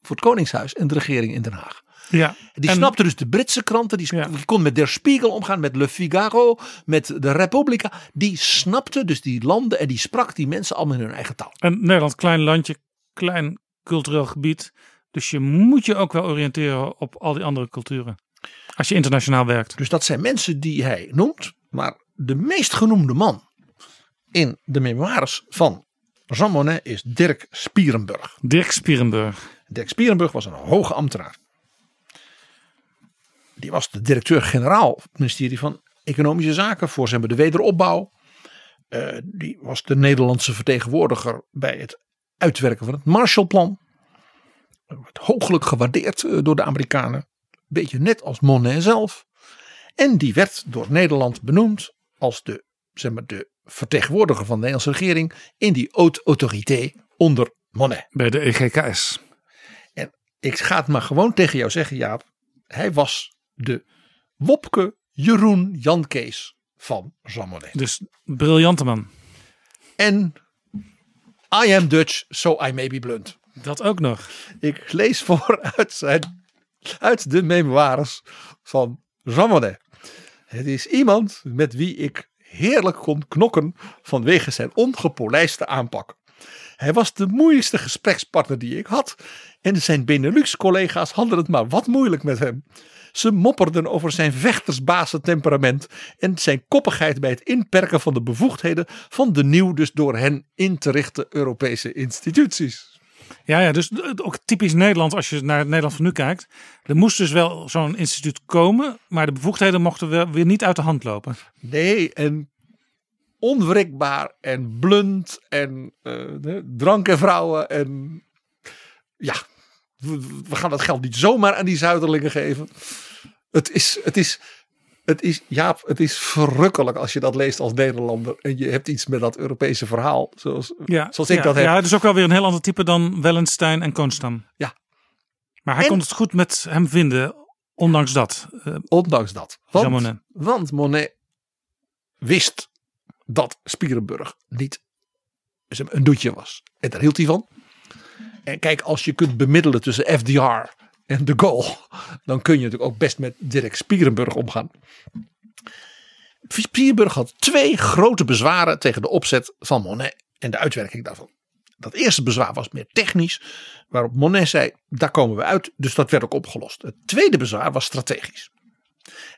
voor het Koningshuis en de regering in Den Haag. Ja. Die En- snapte dus de Britse kranten. Die, Ja. die kon met Der Spiegel omgaan, met Le Figaro, met de Repubblica. Die snapte dus die landen en die sprak die mensen allemaal in hun eigen taal. En Nederland, klein landje, klein cultureel gebied. Dus je moet je ook wel oriënteren op al die andere culturen. Als je internationaal werkt. Dus dat zijn mensen die hij noemt. Maar de meest genoemde man in de memoires van Jean Monnet is Dirk Spierenburg. Dirk Spierenburg. Dirk Spierenburg was een hoge ambtenaar. Die was de directeur-generaal van het ministerie van Economische Zaken voor maar, de wederopbouw. Eh, die was de Nederlandse vertegenwoordiger bij het uitwerken van het Marshallplan. Werd hooglijk gewaardeerd eh, door de Amerikanen. Beetje net als Monet zelf. En die werd door Nederland benoemd als de, zeg maar, de vertegenwoordiger van de Nederlandse regering in die haute autorité onder Monet. Bij de EGKS. Ik ga het maar gewoon tegen jou zeggen, Jaap. Hij was de Wopke Jeroen Jan Kees van Jean Monnet. Dus briljante man. En I am Dutch, so I may be blunt. Dat ook nog. Ik lees voor uit, zijn, uit de memoires van Jean Monnet. Het is iemand met wie ik heerlijk kon knokken vanwege zijn ongepolijste aanpak. Hij was de moeilijkste gesprekspartner die ik had. En zijn Benelux-collega's hadden het maar wat moeilijk met hem. Ze mopperden over zijn vechtersbazentemperament en zijn koppigheid bij het inperken van de bevoegdheden van de nieuw dus door hen in te richten Europese instituties. Ja, ja, dus ook typisch Nederland als je naar het Nederland van nu kijkt. Er moest dus wel zo'n instituut komen, maar de bevoegdheden mochten wel weer niet uit de hand lopen. Nee, en onwrikbaar en blunt en de- drank en vrouwen en ja, we, we gaan dat geld niet zomaar aan die zuiderlingen geven. Het is, het is Het is, Jaap, het is verrukkelijk als je dat leest als Nederlander. En je hebt iets met dat Europese verhaal. Zoals, Ja, zoals ik ja, dat heb. Ja, het is ook wel weer een heel ander type dan Wellenstein en Koonstam. Ja. Maar hij En- kon het goed met hem vinden, ondanks dat. eh, Ondanks dat. Want, Monnet. want Monet wist dat Spierenburg niet een doetje was. En daar hield hij van. En kijk, als je kunt bemiddelen tussen FDR en de Gaulle, dan kun je natuurlijk ook best met Dirk Spierenburg omgaan. Spierenburg had twee grote bezwaren tegen de opzet van Monet en de uitwerking daarvan. Dat eerste bezwaar was meer technisch, waarop Monet zei: daar komen we uit, dus dat werd ook opgelost. Het tweede bezwaar was strategisch.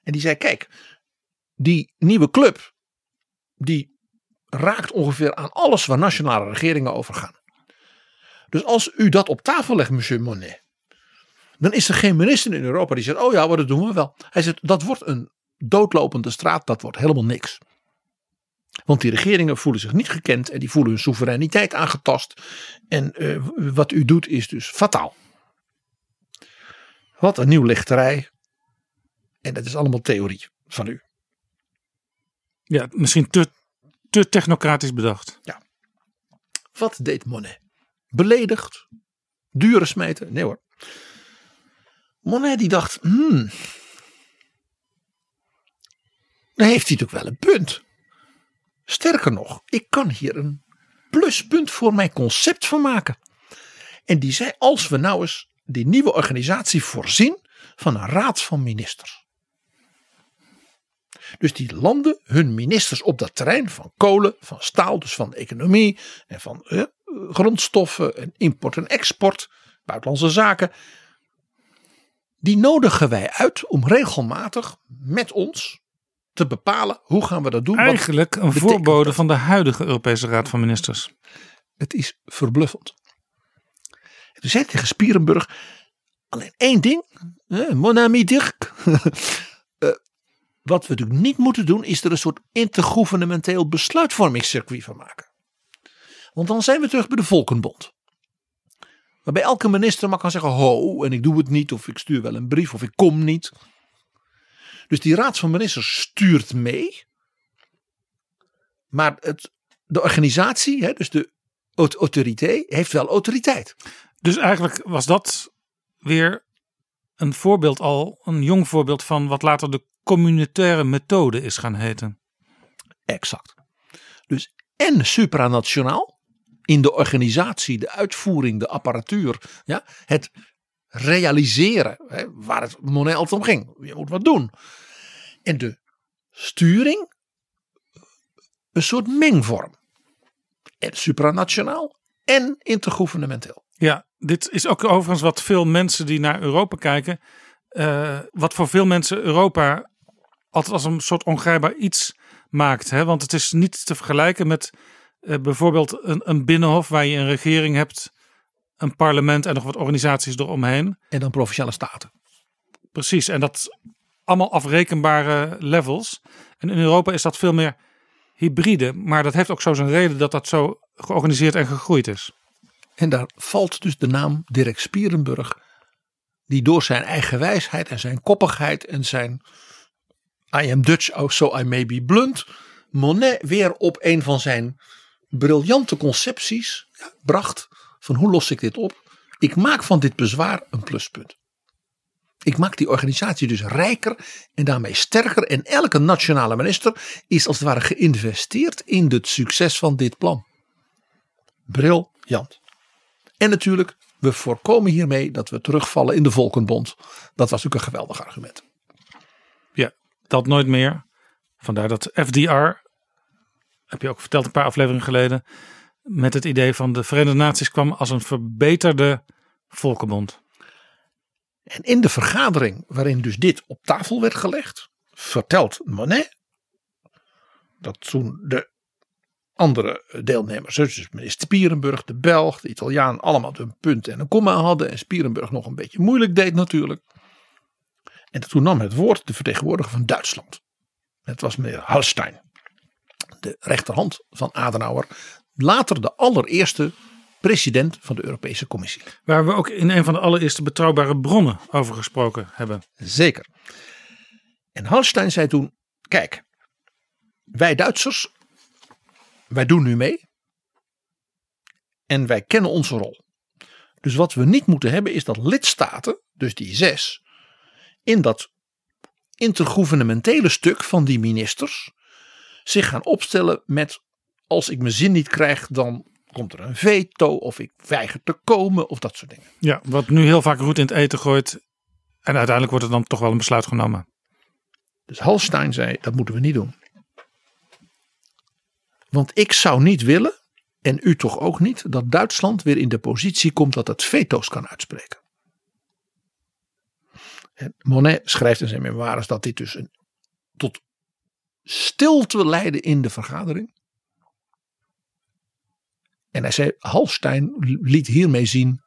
En die zei: kijk, die nieuwe club, die raakt ongeveer aan alles waar nationale regeringen over gaan. Dus als u dat op tafel legt, monsieur Monet, dan is er geen minister in Europa die zegt: Oh ja, maar dat doen we wel. Hij zegt: Dat wordt een doodlopende straat, dat wordt helemaal niks. Want die regeringen voelen zich niet gekend en die voelen hun soevereiniteit aangetast. En eh, wat u doet is dus fataal. Wat een nieuw lichterij. En dat is allemaal theorie van u. ja, misschien te, te technocratisch bedacht. Wat deed Monet? Beledigd? Dure smeten? Nee hoor. Monet die dacht, hmm. Dan heeft hij natuurlijk wel een punt. Sterker nog, ik kan hier een pluspunt voor mijn concept van maken. En die zei, als we nou eens die nieuwe organisatie voorzien van een raad van ministers. Dus die landen hun ministers op dat terrein van kolen, van staal, dus van economie en van eh, grondstoffen en import en export, buitenlandse zaken. Die nodigen wij uit om regelmatig met ons te bepalen hoe gaan we dat doen. Eigenlijk een voorbode dat? van de huidige Europese Raad van Ministers. Het is verbluffend. En toen zei tegen Spierenburg, alleen één ding, eh, mon ami Dirk. Eh, wat we natuurlijk niet moeten doen, is er een soort intergouvernementeel besluitvormingscircuit van maken. Want dan zijn we terug bij de Volkenbond. Waarbij elke minister maar kan zeggen, ho, en ik doe het niet, of ik stuur wel een brief, of ik kom niet. Dus die raad van ministers stuurt mee. Maar het, de organisatie, hè, dus de aut- autoriteit, heeft wel autoriteit. Dus eigenlijk was dat weer een voorbeeld al, een jong voorbeeld van wat later de communautaire methode is gaan heten. Exact. Dus en supranationaal in de organisatie, de uitvoering, de apparatuur, ja, het realiseren, hè, waar het Monet altijd om ging. Je moet wat doen. En de sturing, een soort mengvorm. En supranationaal en intergouvernementeel. Ja, dit is ook overigens wat veel mensen die naar Europa kijken, eh, wat voor veel mensen Europa altijd als een soort ongrijpbaar iets maakt. Hè? Want het is niet te vergelijken met eh, bijvoorbeeld een, een binnenhof waar je een regering hebt, een parlement en nog wat organisaties eromheen. En dan provinciale staten. Precies, en dat allemaal afrekenbare levels. En in Europa is dat veel meer hybride, maar dat heeft ook zo zijn reden dat dat zo georganiseerd en gegroeid is. En daar valt dus de naam Dirk Spierenburg, die door zijn eigen wijsheid en zijn koppigheid en zijn I am Dutch, oh so I may be blunt, Monet weer op een van zijn briljante concepties ja, bracht van hoe los ik dit op? Ik maak van dit bezwaar een pluspunt. Ik maak die organisatie dus rijker en daarmee sterker. En elke nationale minister is als het ware geïnvesteerd in het succes van dit plan. Briljant. En natuurlijk, we voorkomen hiermee dat we terugvallen in de Volkenbond. Dat was natuurlijk een geweldig argument. Ja, dat nooit meer. Vandaar dat FDR, heb je ook verteld een paar afleveringen geleden, met het idee van de Verenigde Naties kwam als een verbeterde volkenbond. En in de vergadering waarin dus dit op tafel werd gelegd, vertelt Monet dat toen de andere deelnemers, dus meneer Spierenburg, de Belg, de Italiaan, allemaal een punt en een komma hadden. En Spierenburg nog een beetje moeilijk deed natuurlijk. En toen nam het woord de vertegenwoordiger van Duitsland. Het was meneer Hallstein, de rechterhand van Adenauer. Later de allereerste president van de Europese Commissie. Waar we ook in een van de allereerste betrouwbare bronnen over gesproken hebben. Zeker. En Hallstein zei toen: Kijk, wij Duitsers, wij doen nu mee. En wij kennen onze rol. Dus wat we niet moeten hebben is dat lidstaten, dus die zes, in dat intergouvernementele stuk van die ministers zich gaan opstellen met als ik mijn zin niet krijg dan komt er een veto of ik weiger te komen of dat soort dingen. Ja, wat nu heel vaak roet in het eten gooit. En uiteindelijk wordt er dan toch wel een besluit genomen. Dus Halstein zei dat moeten we niet doen. Want ik zou niet willen, en u toch ook niet, dat Duitsland weer in de positie komt dat het veto's kan uitspreken. En Monet schrijft in zijn memoires dat dit dus een, tot stilte leidde in de vergadering. En hij zei, Halstein liet hiermee zien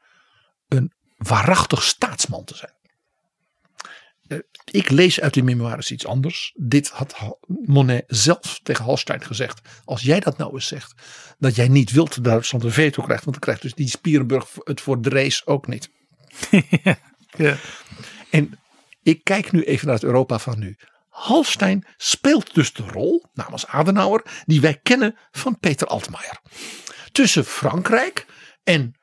een waarachtig staatsman te zijn. Eh, Ik lees uit de memoires iets anders. Dit had Monet zelf tegen Halstein gezegd. Als jij dat nou eens zegt, dat jij niet wilt dat Duitsland een veto krijgt, want dan krijgt dus die Spierenburg het voor Drees ook niet. ja. En ik kijk nu even naar het Europa van nu. Halstein speelt dus de rol, namens Adenauer, die wij kennen van Peter Altmaier. Tussen Frankrijk en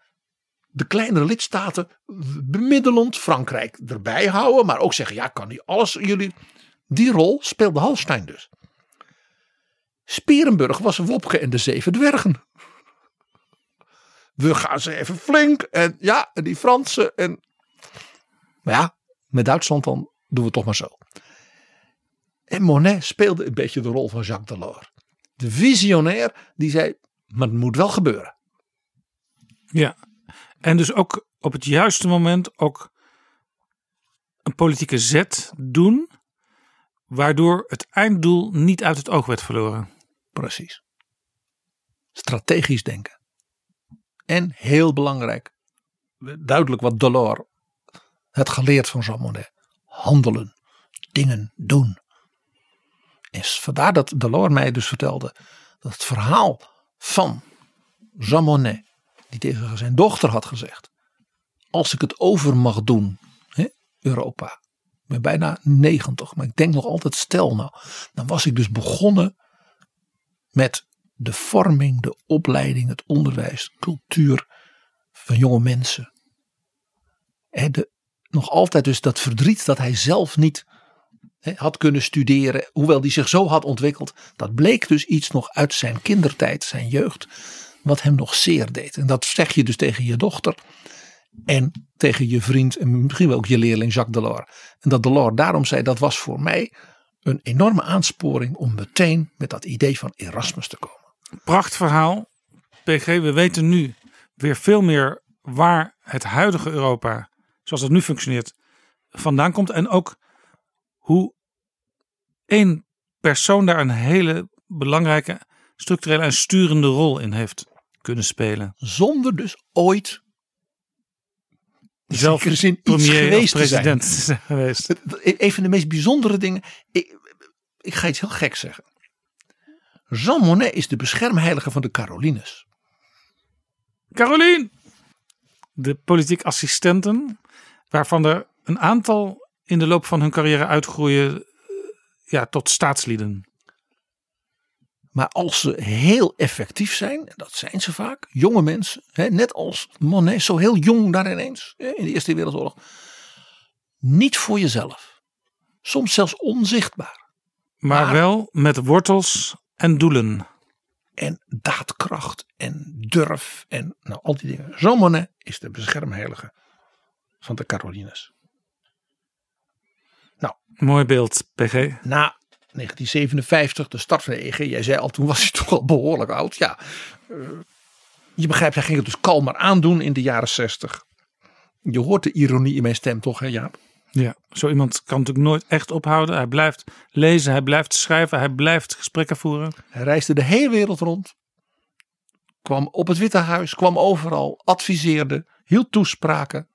de kleinere lidstaten bemiddelend Frankrijk erbij houden, maar ook zeggen: ja, kan niet alles jullie. Die rol speelde Halstein dus. Spierenburg was Wopke en de Zeven Dwergen. We gaan ze even flink. En ja, en die Fransen. En... Maar ja, met Duitsland dan doen we het toch maar zo. En Monet speelde een beetje de rol van Jacques Delors. De visionair die zei, maar het moet wel gebeuren. Ja, en dus ook op het juiste moment ook een politieke zet doen, waardoor het einddoel niet uit het oog werd verloren. Precies. Strategisch denken. En heel belangrijk, duidelijk wat Delors had geleerd van Jean Monnet. Handelen, dingen doen. En vandaar dat Delors mij dus vertelde dat het verhaal van Jean Monnet, die tegen zijn dochter had gezegd: Als ik het over mag doen, hè, Europa. Ik bijna 90, maar ik denk nog altijd stel nou. Dan was ik dus begonnen met de vorming, de opleiding, het onderwijs, cultuur van jonge mensen. En de, nog altijd dus dat verdriet dat hij zelf niet had kunnen studeren, hoewel die zich zo had ontwikkeld. Dat bleek dus iets nog uit zijn kindertijd, zijn jeugd, wat hem nog zeer deed. En dat zeg je dus tegen je dochter en tegen je vriend en misschien wel ook je leerling Jacques Delors. En dat Delors daarom zei, dat was voor mij een enorme aansporing om meteen met dat idee van Erasmus te komen. Prachtverhaal. PG, we weten nu weer veel meer waar het huidige Europa, zoals het nu functioneert, vandaan komt. En ook hoe één persoon daar een hele belangrijke structurele en sturende rol in heeft kunnen spelen. Zonder dus ooit zelf zin premier geweest of te zijn. president te zijn geweest. Een van de meest bijzondere dingen. Ik, ik ga iets heel gek zeggen. Jean Monnet is de beschermheilige van de Carolines. Carolien! De politiek assistenten, waarvan er een aantal in de loop van hun carrière uitgroeien eh, ja, tot staatslieden. Maar als ze heel effectief zijn, en dat zijn ze vaak, jonge mensen, hè, net als Monet, zo heel jong daar ineens hè, in de Eerste Wereldoorlog. Niet voor jezelf. Soms zelfs onzichtbaar. Maar, Maar- wel met wortels en doelen. En daadkracht en durf en nou, al die dingen. Jean Monnet is de beschermheilige van de Carolines. Mooi beeld, PG. na 1957, de start van de EG. Jij zei al, toen was hij toch al behoorlijk oud. Ja, eh, je begrijpt, hij ging het dus kalmer aandoen in de jaren 60. Je hoort de ironie in mijn stem toch, hè Jaap? Ja, zo iemand kan natuurlijk nooit echt ophouden. Hij blijft lezen, hij blijft schrijven, hij blijft gesprekken voeren. Hij reisde de hele wereld rond. Kwam op het Witte Huis, kwam overal, adviseerde, hield toespraken.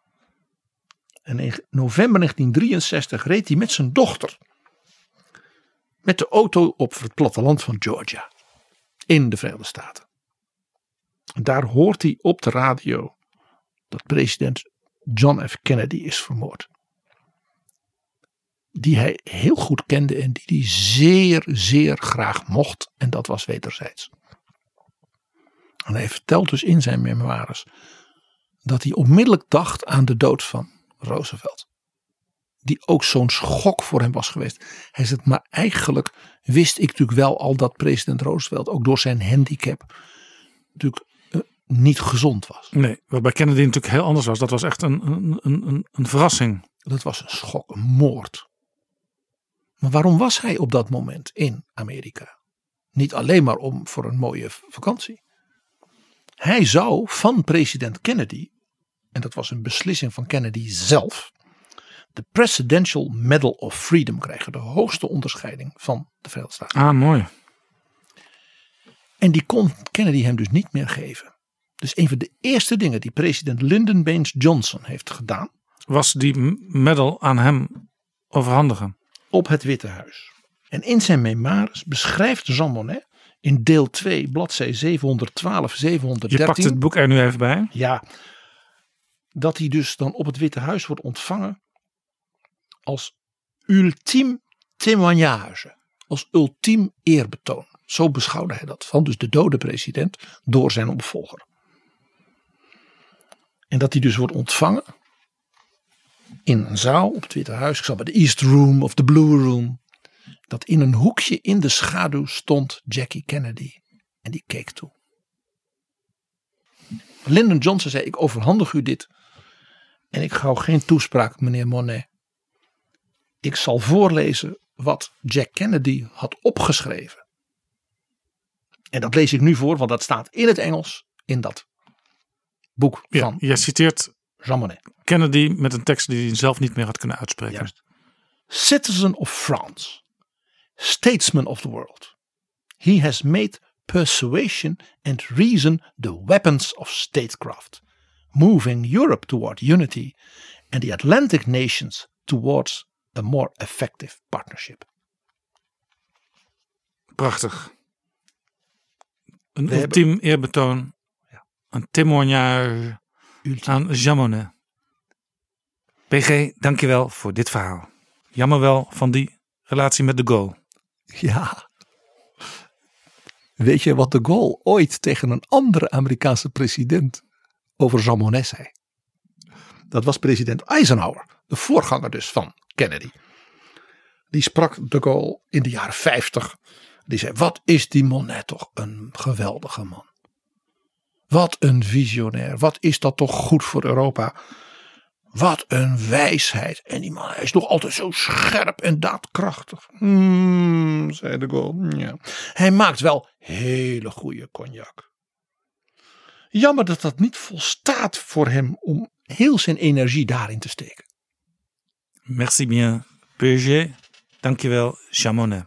En in november 1963 reed hij met zijn dochter met de auto op het platteland van Georgia in de Verenigde Staten. En daar hoort hij op de radio dat president John F. Kennedy is vermoord. die hij heel goed kende en die hij zeer, zeer graag mocht. En dat was wederzijds. En hij vertelt dus in zijn memoires dat hij onmiddellijk dacht aan de dood van Roosevelt. Die ook zo'n schok voor hem was geweest. Hij zegt, maar eigenlijk wist ik natuurlijk wel al dat president Roosevelt ook door zijn handicap natuurlijk eh, niet gezond was. Nee, wat bij Kennedy natuurlijk heel anders was. Dat was echt een, een, een, een verrassing. Dat was een schok, een moord. Maar waarom was hij op dat moment in Amerika? Niet alleen maar om voor een mooie vakantie. Hij zou van president Kennedy, en dat was een beslissing van Kennedy zelf, de Presidential Medal of Freedom krijgen. De hoogste onderscheiding van de Verenigde Staten. Ah, mooi. En die kon Kennedy hem dus niet meer geven. Dus een van de eerste dingen die president Lyndon Baines Johnson heeft gedaan. Was die medal aan hem overhandigen? Op het Witte Huis. En in zijn memoires beschrijft Jean Monnet in deel 2, bladzij 712, 713. Je pakt het boek er nu even bij. Ja, dat hij dus dan op het Witte Huis wordt ontvangen als ultiem témoignage, als ultiem eerbetoon. Zo beschouwde hij dat van dus de dode president door zijn opvolger. En dat hij dus wordt ontvangen in een zaal op het Witte Huis. Ik zal bij de East Room of de Blue Room. Dat in een hoekje in de schaduw stond Jackie Kennedy. En die keek toe. Lyndon Johnson zei: Ik overhandig u dit. En ik hou geen toespraak, meneer Monet. Ik zal voorlezen wat Jack Kennedy had opgeschreven. En dat lees ik nu voor, want dat staat in het Engels in dat boek Ja, van je citeert Jean Monnet. Kennedy met een tekst die hij zelf niet meer had kunnen uitspreken. Juist. Citizen of France, statesman of the world. He has made persuasion and reason the weapons of statecraft, moving Europe toward unity and the Atlantic nations towards a more effective partnership. Prachtig. Een We ultiem eerbetoon. Een témoignage aan Jean Monnet. PG, dankjewel voor dit verhaal. Jammer wel van die relatie met de Gaulle. Ja. Weet je wat de Gaulle ooit tegen een andere Amerikaanse president over Jean Monnet zei? Dat was president Eisenhower, de voorganger dus van Kennedy. Die sprak de Gaulle in de jaren 50. Die zei: Wat is die Monnet toch een geweldige man? Wat een visionair. Wat is dat toch goed voor Europa? Wat een wijsheid. En die man hij is nog altijd zo scherp en daadkrachtig. Hmm, zei de Gaulle. Ja. Hij maakt wel hele goede cognac. Jammer dat dat niet volstaat voor hem om heel zijn energie daarin te steken. Merci bien, PG. Dankjewel, Jean Monnet.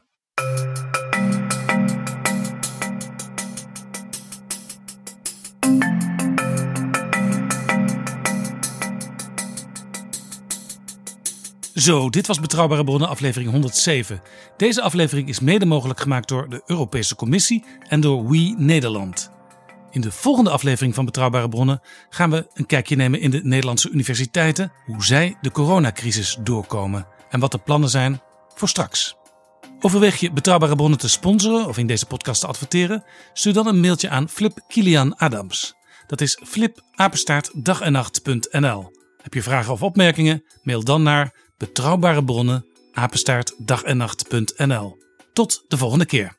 Zo, dit was Betrouwbare Bronnen, aflevering 107. Deze aflevering is mede mogelijk gemaakt door de Europese Commissie en door We Nederland. In de volgende aflevering van Betrouwbare Bronnen gaan we een kijkje nemen in de Nederlandse universiteiten, hoe zij de coronacrisis doorkomen en wat de plannen zijn voor straks. Overweeg je Betrouwbare Bronnen te sponsoren of in deze podcast te adverteren? Stuur dan een mailtje aan Flip Kilian Adams. Dat is flipapenstaartdagenacht.nl. Heb je vragen of opmerkingen? Mail dan naar betrouwbare. Tot de volgende keer.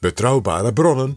Betrouwbare bronnen